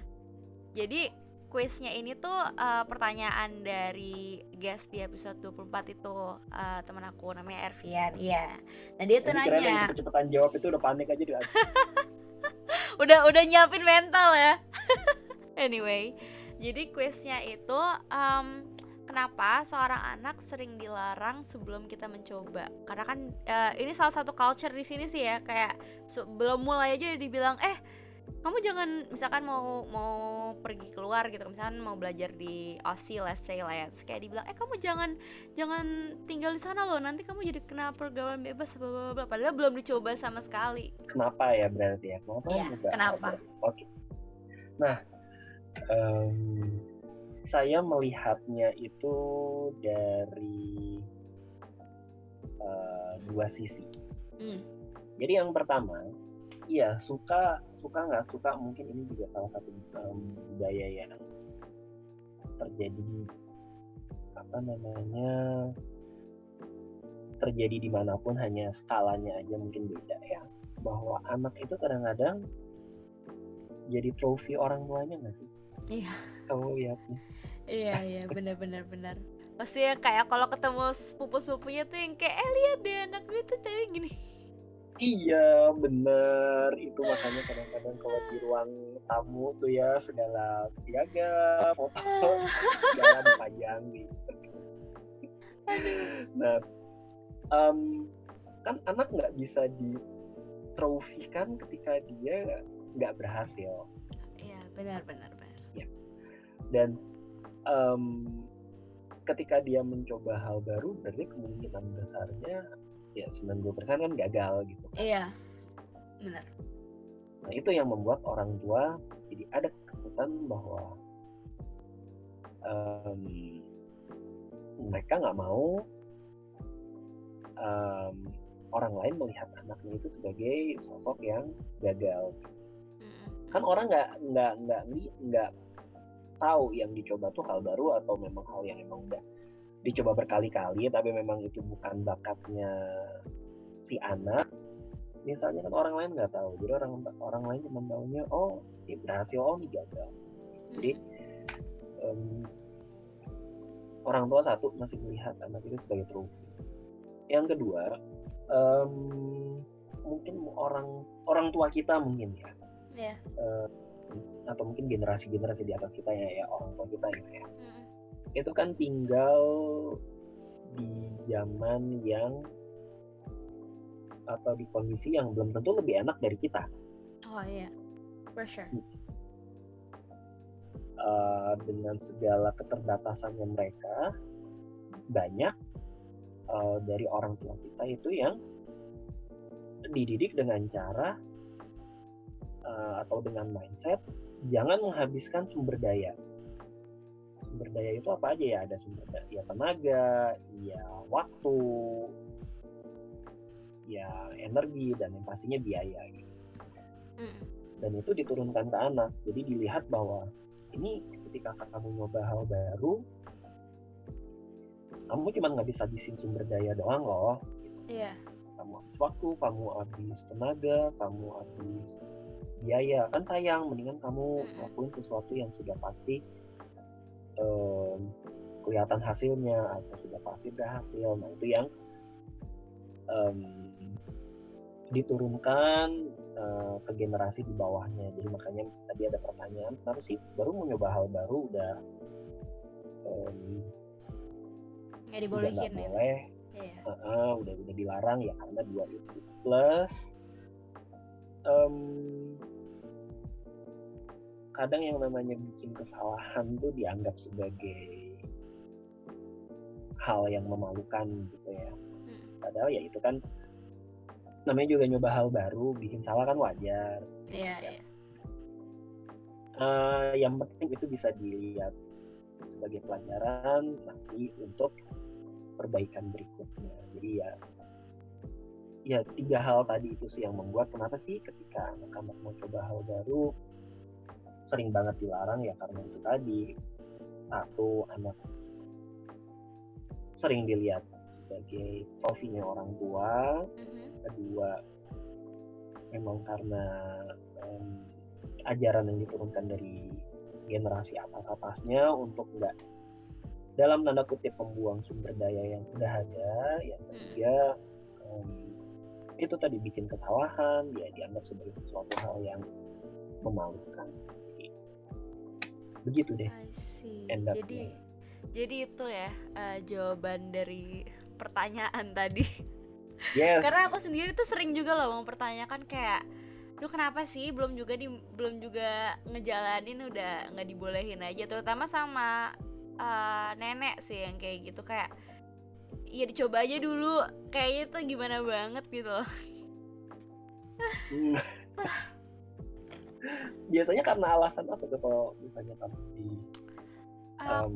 jadi quiznya ini tuh uh, pertanyaan dari guest di episode 24 itu uh, teman aku namanya Ervian. Iya. Nah, dia tuh nanya. Kecepatan jawab itu udah panik aja dia. udah udah nyiapin mental ya. anyway, jadi quiznya itu um, kenapa seorang anak sering dilarang sebelum kita mencoba? Karena kan uh, ini salah satu culture di sini sih ya kayak sebelum mulai aja udah dibilang eh kamu jangan misalkan mau mau pergi keluar gitu misalkan mau belajar di Aussie let's say lah ya terus kayak dibilang eh kamu jangan jangan tinggal di sana loh nanti kamu jadi kena pergaulan bebas bla bla padahal belum dicoba sama sekali kenapa ya berarti ya kenapa ya, kenapa oke okay. nah um, saya melihatnya itu dari uh, dua sisi. Hmm. Jadi yang pertama, iya suka suka nggak suka mungkin ini juga salah satu um, budaya yang terjadi apa namanya terjadi di mana pun hanya skalanya aja mungkin beda ya bahwa anak itu kadang-kadang jadi trofi orang tuanya nggak sih Iya. Kamu lihatnya. iya iya benar benar benar. Pasti ya kayak kalau ketemu sepupu-sepupunya tuh yang kayak eh lihat deh anak gue tuh tadi gini. Iya bener itu makanya kadang-kadang kalau di ruang tamu tuh ya segala piaga foto segala dipajang gitu. Nah um, kan anak nggak bisa ditrofikan ketika dia nggak berhasil. Iya benar benar dan um, ketika dia mencoba hal baru berarti kemungkinan besarnya ya 90% kan gagal gitu kan. iya benar. Nah itu yang membuat orang tua jadi ada ketakutan bahwa um, mereka nggak mau um, orang lain melihat anaknya itu sebagai sosok yang gagal. Kan orang nggak nggak nggak nggak tahu yang dicoba tuh hal baru atau memang hal yang emang udah dicoba berkali-kali tapi memang itu bukan bakatnya si anak misalnya kan orang lain nggak tahu. Jadi orang orang lain cuma tahunya oh ini berhasil oh ini gagal. Jadi um, orang tua satu masih melihat anak itu sebagai trofi. Yang kedua um, mungkin orang orang tua kita mungkin ya. Yeah. uh, atau mungkin generasi-generasi di atas kita ya, ya orang tua kita gitu ya. Hmm. Itu kan tinggal di zaman yang atau di kondisi yang belum tentu lebih enak dari kita. Oh iya. For sure. Uh, dengan segala keterbatasannya mereka banyak uh, dari orang tua kita itu yang dididik dengan cara uh, atau dengan mindset jangan menghabiskan sumber daya. Sumber daya itu apa aja ya? Ada sumber daya ya tenaga, ya waktu, ya energi dan yang pastinya biaya gitu. Dan itu diturunkan ke anak. Jadi dilihat bahwa ini ketika kamu nyoba hal baru, kamu cuma nggak bisa habisin sumber daya doang loh. Iya. Yeah. Kamu habis waktu, kamu habis tenaga, kamu habis biaya kan sayang mendingan kamu lakuin sesuatu yang sudah pasti um, kelihatan hasilnya atau sudah pasti berhasil nah itu yang um, diturunkan uh, ke generasi di bawahnya. Jadi makanya tadi ada pertanyaan kenapa sih baru mau nyoba hal baru udah um, nggak dibolehin udah ya? boleh. Yeah. uh, uh, udah udah dilarang ya karena dua itu plus. Um, kadang yang namanya bikin kesalahan tuh dianggap sebagai hal yang memalukan gitu ya hmm. padahal ya itu kan namanya juga nyoba hal baru bikin salah kan wajar iya yeah, iya yeah. uh, yang penting itu bisa dilihat sebagai pelajaran nanti untuk perbaikan berikutnya jadi ya ya tiga hal tadi itu sih yang membuat kenapa sih ketika anak-anak mau coba hal baru sering banget dilarang ya karena itu tadi. Satu anak sering dilihat sebagai trofinya orang tua. Mm-hmm. kedua memang karena um, ajaran yang diturunkan dari generasi atas atasnya untuk enggak dalam tanda kutip membuang sumber daya yang sudah ada yang ketiga um, itu tadi bikin kesalahan dia dianggap sebagai sesuatu hal yang memalukan begitu deh. Jadi jadi itu ya uh, jawaban dari pertanyaan tadi. Yes. karena aku sendiri tuh sering juga loh mempertanyakan kayak lu kenapa sih belum juga di belum juga ngejalanin udah nggak dibolehin aja? Terutama sama uh, nenek sih yang kayak gitu kayak ya dicoba aja dulu kayaknya tuh gimana banget gitu loh. Hmm. biasanya karena alasan apa tuh kalau misalnya kamu di um,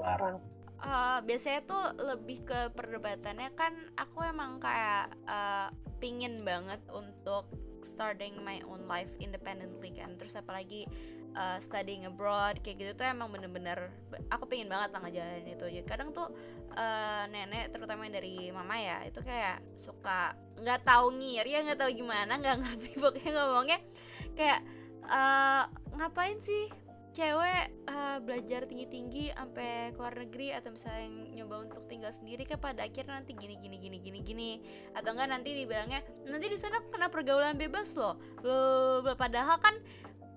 larang? uh, biasanya tuh lebih ke perdebatannya kan aku emang kayak uh, pingin banget untuk starting my own life independently kan. Terus apalagi uh, studying abroad kayak gitu tuh emang bener-bener aku pengen banget lah ngejalanin itu. Jadi kadang tuh uh, nenek terutama dari mama ya itu kayak suka nggak tahu ngiri ya nggak tahu gimana nggak ngerti pokoknya ngomongnya kayak uh, ngapain sih cewek uh, belajar tinggi-tinggi sampai ke luar negeri atau misalnya nyoba untuk tinggal sendiri kan pada akhirnya nanti gini gini gini gini gini. Atau enggak nanti dibilangnya nanti di sana kena pergaulan bebas loh. Lo padahal kan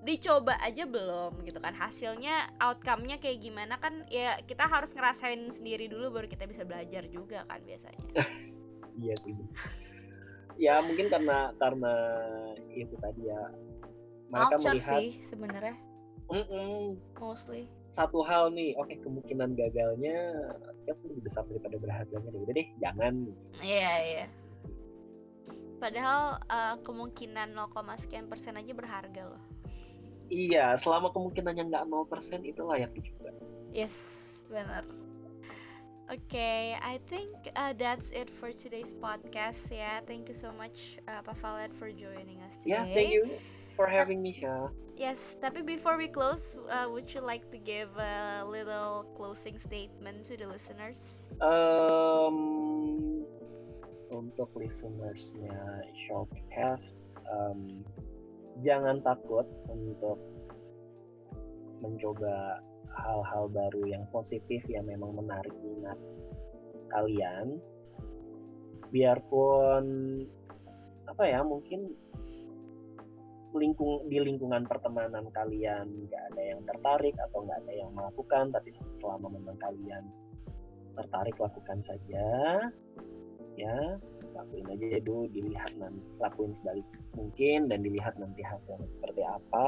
dicoba aja belum gitu kan. Hasilnya outcome-nya kayak gimana kan ya kita harus ngerasain sendiri dulu baru kita bisa belajar juga kan biasanya. Iya sih. Ya mungkin karena karena itu tadi ya mereka Culture melihat sih sebenarnya mostly. Satu hal nih oke okay, kemungkinan gagalnya kan lebih besar daripada berhasilnya deh udah deh jangan. Iya yeah, iya. Yeah. padahal uh, kemungkinan 0, sekian persen aja berharga loh. Iya selama kemungkinannya nggak 0% itu layak dicoba yes benar. Okay, I think uh, that's it for today's podcast. Yeah, thank you so much, uh, Pak Valet, for joining us today. Yeah, thank you for having me, Sha. Yes, tapi before we close, uh, would you like to give a little closing statement to the listeners? Um, untuk listenersnya Showcast, um, jangan takut untuk mencoba hal-hal baru yang positif yang memang menarik minat kalian. Biarpun apa ya mungkin lingkung di lingkungan pertemanan kalian nggak ada yang tertarik atau nggak ada yang melakukan tapi selama memang kalian tertarik lakukan saja. Ya lakuin aja dulu dilihat nanti lakuin sebalik mungkin dan dilihat nanti hasilnya seperti apa.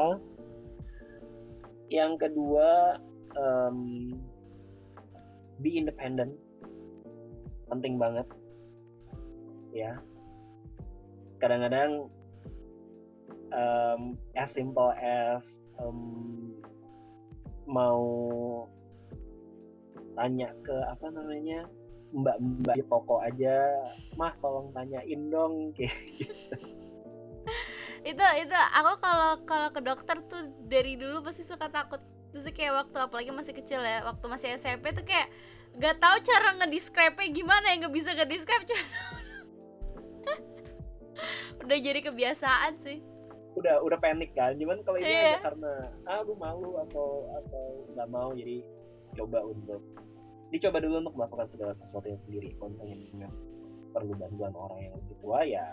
Yang kedua um, be independent. Penting banget. Ya. Kadang-kadang um, as simple as um, mau tanya ke apa namanya mbak-mbak di toko aja mah tolong tanyain dong kayak gitu. Itu itu aku kalau kalau ke dokter tuh dari dulu pasti suka takut. Terus kayak waktu apalagi masih kecil ya waktu masih SMP tuh kayak gak tahu cara ngedescribe gimana ya nggak bisa ngedescribe udah jadi kebiasaan sih udah udah panik kan. Cuman kalau ini yeah. karena ah gue malu atau atau nggak mau jadi coba untuk dicoba dulu untuk melakukan segala sesuatu yang sendiri. Kalau misalnya perlu bantuan orang yang lebih tua ya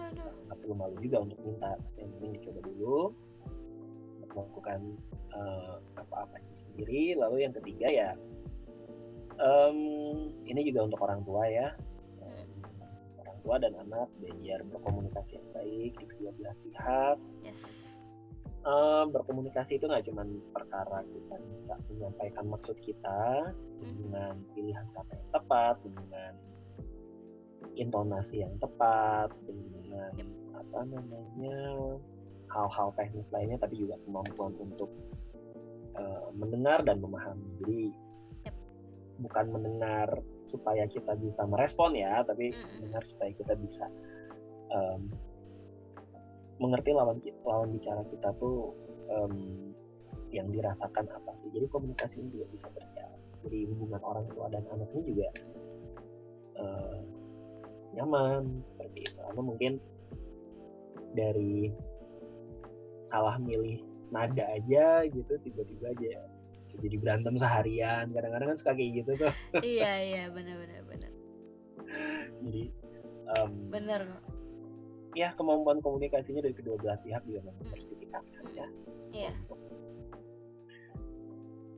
nggak perlu malu juga untuk minta. Yang penting dicoba dulu untuk melakukan uh, apa-apa sendiri. Lalu yang ketiga ya um, ini juga untuk orang tua ya orang tua dan anak biar berkomunikasi yang baik di kedua belah pihak yes. um, berkomunikasi itu nggak cuma perkara kita bisa menyampaikan maksud kita hmm. dengan pilihan kata yang tepat dengan intonasi yang tepat dengan yep. apa namanya hal-hal teknis lainnya tapi juga kemampuan untuk uh, mendengar dan memahami jadi yep. bukan mendengar supaya kita bisa merespon ya tapi mm. mendengar supaya kita bisa um, mengerti lawan lawan bicara kita tuh um, yang dirasakan apa sih. Jadi komunikasi ini juga bisa berjalan. Jadi hubungan orang tua dan anak ini juga uh, nyaman seperti itu. Atau mungkin dari salah milih nada aja gitu tiba-tiba aja jadi berantem seharian kadang-kadang kan suka kayak gitu tuh iya iya benar-benar benar jadi um, benar ya kemampuan komunikasinya dari kedua belah pihak juga memang harus ditingkatkan ya iya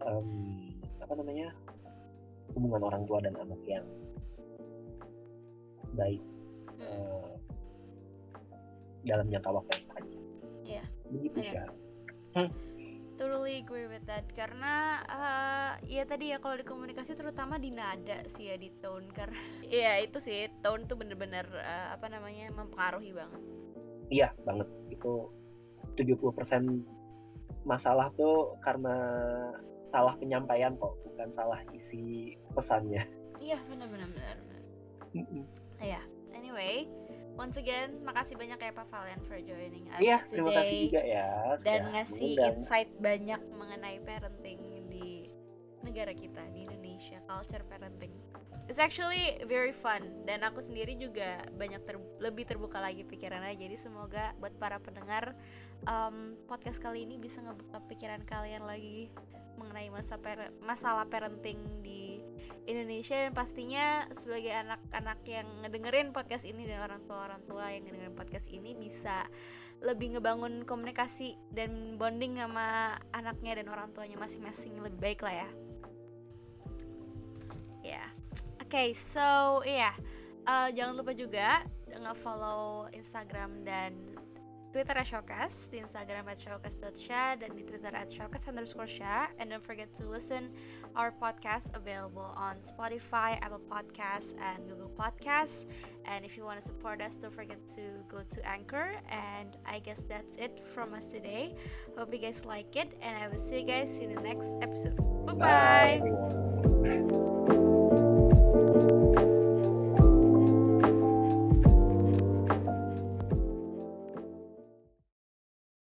um, apa namanya hubungan orang tua dan anak yang baik uh, dalam jangka waktu yang panjang. Iya. Begitu ya. Hmm. Totally agree with that karena uh, ya tadi ya kalau di komunikasi terutama di nada sih ya di tone karena ya itu sih tone tuh bener-bener uh, apa namanya mempengaruhi banget. Iya banget itu 70% masalah tuh karena salah penyampaian kok bukan salah isi pesannya. Iya benar-benar benar. Ya, yeah. anyway, once again, makasih banyak ya Pak Valen for joining us yeah, today. terima kasih juga ya. Dan ngasih mengundang. insight banyak mengenai parenting di negara kita di Indonesia, culture parenting. It's actually very fun dan aku sendiri juga banyak ter lebih terbuka lagi pikirannya. Jadi semoga buat para pendengar um, podcast kali ini bisa ngebuka pikiran kalian lagi mengenai masa per masalah parenting di Indonesia dan pastinya sebagai anak-anak yang ngedengerin podcast ini dan orang tua orang tua yang ngedengerin podcast ini bisa lebih ngebangun komunikasi dan bonding sama anaknya dan orang tuanya masing-masing lebih baik lah ya. Ya, yeah. oke, okay, so ya yeah. uh, jangan lupa juga nge-follow Instagram dan Twitter at Showcast, di Instagram at showcast.sha, dan di Twitter at showcast underscore sha. And don't forget to listen our podcast available on Spotify, Apple Podcasts, and Google Podcasts. And if you want to support us, don't forget to go to Anchor. And I guess that's it from us today. Hope you guys like it, and I will see you guys in the next episode. Bye-bye. bye bye